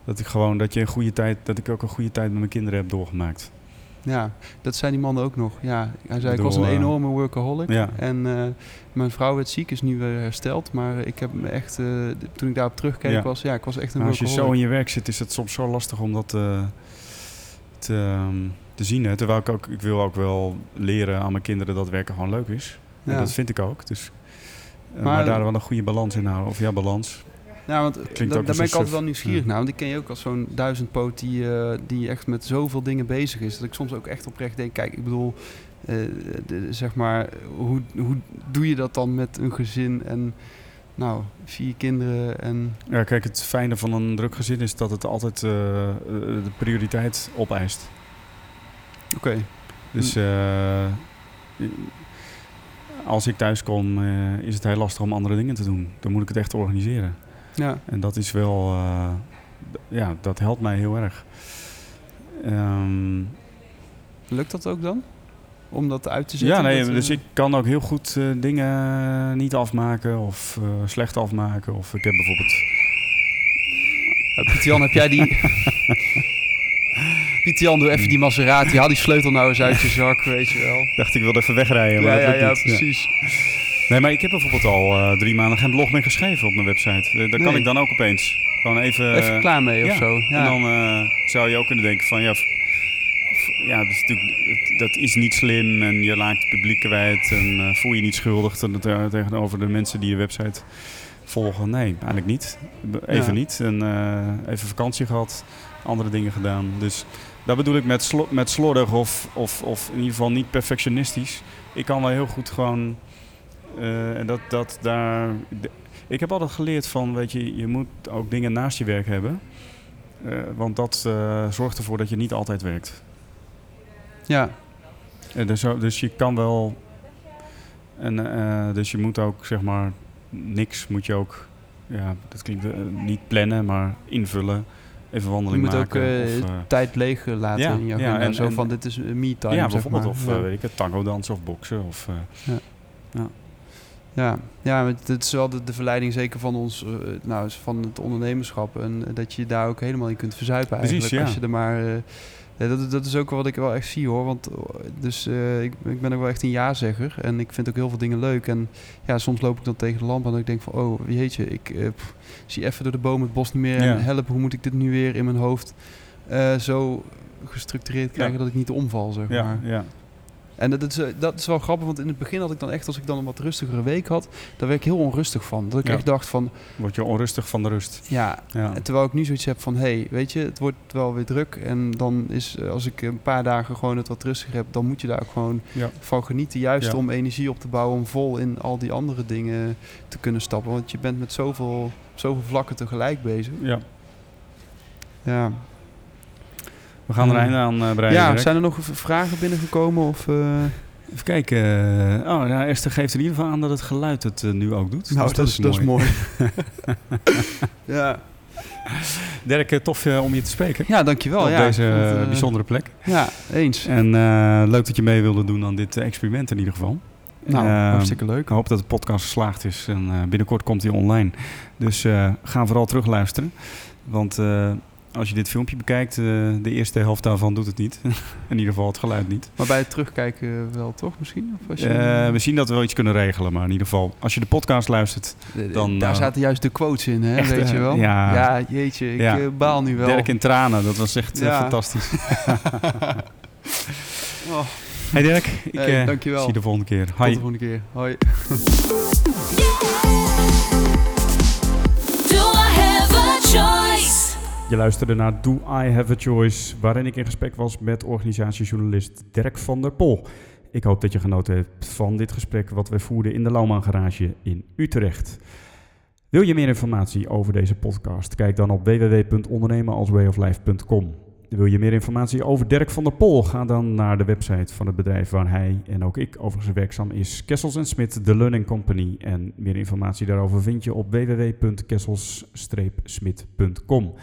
Dat ik gewoon, dat je een goede tijd, dat ik ook een goede tijd met mijn kinderen heb doorgemaakt. Ja, dat zei die man ook nog. Ja, hij zei, ik was een eh, enorme workaholic. Ja. En eh, mijn vrouw werd ziek, is nu weer hersteld. Maar ik heb me echt, eh, toen ik daarop terugkeek, Ja. was, ja, ik was echt een Maar als je workaholic. zo in je werk zit, is het soms zo lastig om dat eh, te, ehm, te zien. Hè. Terwijl ik ook, ik wil ook wel leren aan mijn kinderen dat werken gewoon leuk is. En Ja. dat vind ik ook. Dus, eh, Maar- maar, daar wel een goede balans in houden. Of ja, balans. Ja, want da- ook daar ben ik altijd wel nieuwsgierig Ja. naar. Want ik ken je ook als zo'n duizendpoot die, eh, die echt met zoveel dingen bezig is. Dat ik soms ook echt oprecht denk, kijk, ik bedoel, eh, de- zeg maar, hoe, hoe doe je dat dan met een gezin en nou, vier kinderen en... Ja, kijk, het fijne van een druk gezin is dat het altijd eh, de prioriteit opeist. Oké, Dus eh, als ik thuis kom, is het heel lastig om andere dingen te doen. Dan moet ik het echt organiseren. Ja. En dat is wel, eh, ja, dat helpt mij heel erg. Ehm, Lukt dat ook dan? Om dat uit te zetten? ja, nee, Dat, eh, dus ik kan ook heel goed eh, dingen niet afmaken of slecht afmaken. Of ik heb bijvoorbeeld Pieter Jan, heb jij die... Pieter Jan, doe even die Maserati. Haal die sleutel nou eens uit je zak, weet je wel. dacht ik wilde even wegrijden, maar ja, dat ja, ja, precies. Nee, maar ik heb bijvoorbeeld al eh, drie maanden geen blog meer geschreven op mijn website. Eh, daar kan ik dan ook opeens gewoon even... Even klaar mee of ja. zo. Ja. En dan eh, zou je ook kunnen denken van ja, ja dat, is natuurlijk, dat is niet slim en je laat het publiek kwijt en voel je niet schuldig ten- ten- tegenover de mensen die je website volgen. Nee, eigenlijk niet. Even Ja. niet. En even vakantie gehad, andere dingen gedaan. Dus dat bedoel ik met, slo- met slordig of, of, of in ieder geval niet perfectionistisch. Ik kan wel heel goed gewoon Eh, en dat, dat daar... ik heb altijd geleerd van, weet je, je moet ook dingen naast je werk hebben. Eh, want dat eh, zorgt ervoor dat je niet altijd werkt. Ja, dus, dus je kan wel... En, dus je moet ook, zeg maar, niks moet je ook... Ja, dat klinkt niet plannen, maar invullen. Even je wandeling moet ook maken. eh, of, eh, tijd leeg laten Ja, in je ja, en- zo en- van, dit is me-time, ja, bijvoorbeeld. Of Ja. weet ik het, tango dansen of boksen. Of, eh, Ja, ja het is wel de, de verleiding zeker van ons, eh, nou, van het ondernemerschap. En eh, dat je je daar ook helemaal in kunt verzuipen Precies, eigenlijk. ja. Als je er maar... eh, dat, dat is ook wat ik wel echt zie hoor. Want dus, ik, ik ben ook wel echt een ja-zegger. En ik vind ook heel veel dingen leuk. En ja, soms loop ik dan tegen de lamp en ik denk van... Oh, jeetje, ik eh, pff, zie even door de boom het bos niet meer. Ja. En help, hoe moet ik dit nu weer in mijn hoofd zo gestructureerd krijgen dat ik niet omval, zeg ja, maar. ja. En dat is, eh, dat is wel grappig, want in het begin had ik dan echt, als ik dan een wat rustigere week had, daar werd ik heel onrustig van. Dat ik Ja. echt dacht van, Word je onrustig van de rust. ja, Ja. en terwijl ik nu zoiets heb van, hé, hey, weet je, het wordt wel weer druk. En dan is, eh, als ik een paar dagen gewoon het wat rustiger heb, dan moet je daar ook gewoon Ja. van genieten. Juist om energie op te bouwen, om vol in al die andere dingen te kunnen stappen. Want je bent met zoveel, zoveel vlakken tegelijk bezig. ja. Ja, We gaan er een einde aan eh, breien. ja zijn er nog vragen binnengekomen? Of, eh, Even kijken. eh, Oh, ja, Esther geeft in ieder geval aan dat het geluid het nu ook doet. nou, Dus dat, is, dat is mooi. ja. Dirk, tof om je te spreken. ja, dankjewel. op ja, deze bijzondere plek. Ja, eens. En leuk dat je mee wilde doen aan dit experiment in ieder geval. Nou, Ehm, hartstikke leuk. Ik hoop dat de podcast geslaagd is en binnenkort komt hij online. Dus ga vooral terugluisteren. Want als je dit filmpje bekijkt, eh, de eerste helft daarvan doet het niet. in ieder geval het geluid niet. Maar bij het terugkijken wel, toch misschien? Of als je, Eh, we zien dat we wel iets kunnen regelen, maar in ieder geval, als je de podcast luistert, Eh, dan, Daar eh, zaten juist de quotes in, hè? echt, weet eh, je wel? ja. jeetje, ik Ja. eh, baal nu wel. Dirk in tranen, dat was echt eh, Ja. fantastisch. Oh, Hey Dirk, ik Hey, eh, dankjewel. zie je de volgende keer. tot de volgende keer. Hoi. Do I have a choice? Je luisterde naar Do I Have a Choice, waarin ik in gesprek was met organisatiejournalist Dirk van der Pol. Ik hoop dat je genoten hebt van dit gesprek wat wij voerden in de Lauwman Garage in Utrecht. Wil je meer informatie over deze podcast? Kijk dan op www.ondernemenalswayoflife.com. Wil je meer informatie over Dirk van der Pol? Ga dan naar de website van het bedrijf waar hij en ook ik overigens werkzaam is. Kessels Smit, The Learning Company. En meer informatie daarover vind je op www.kessels-smit.com.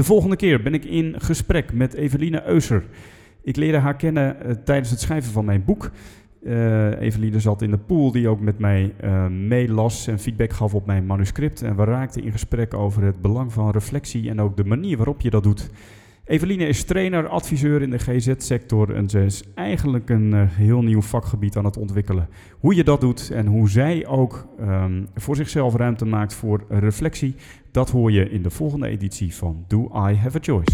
De volgende keer ben ik in gesprek met Eveline Euser. Ik leerde haar kennen eh, tijdens het schrijven van mijn boek. Eh Eveline zat in de pool die ook met mij eh, meelas en feedback gaf op mijn manuscript. En we raakten in gesprek over het belang van reflectie en ook de manier waarop je dat doet. Eveline is trainer, adviseur in de GZ-sector en ze is eigenlijk een eh, heel nieuw vakgebied aan het ontwikkelen. Hoe je dat doet en hoe zij ook ehm, voor zichzelf ruimte maakt voor reflectie, dat hoor je in de volgende editie van Do I Have a Choice?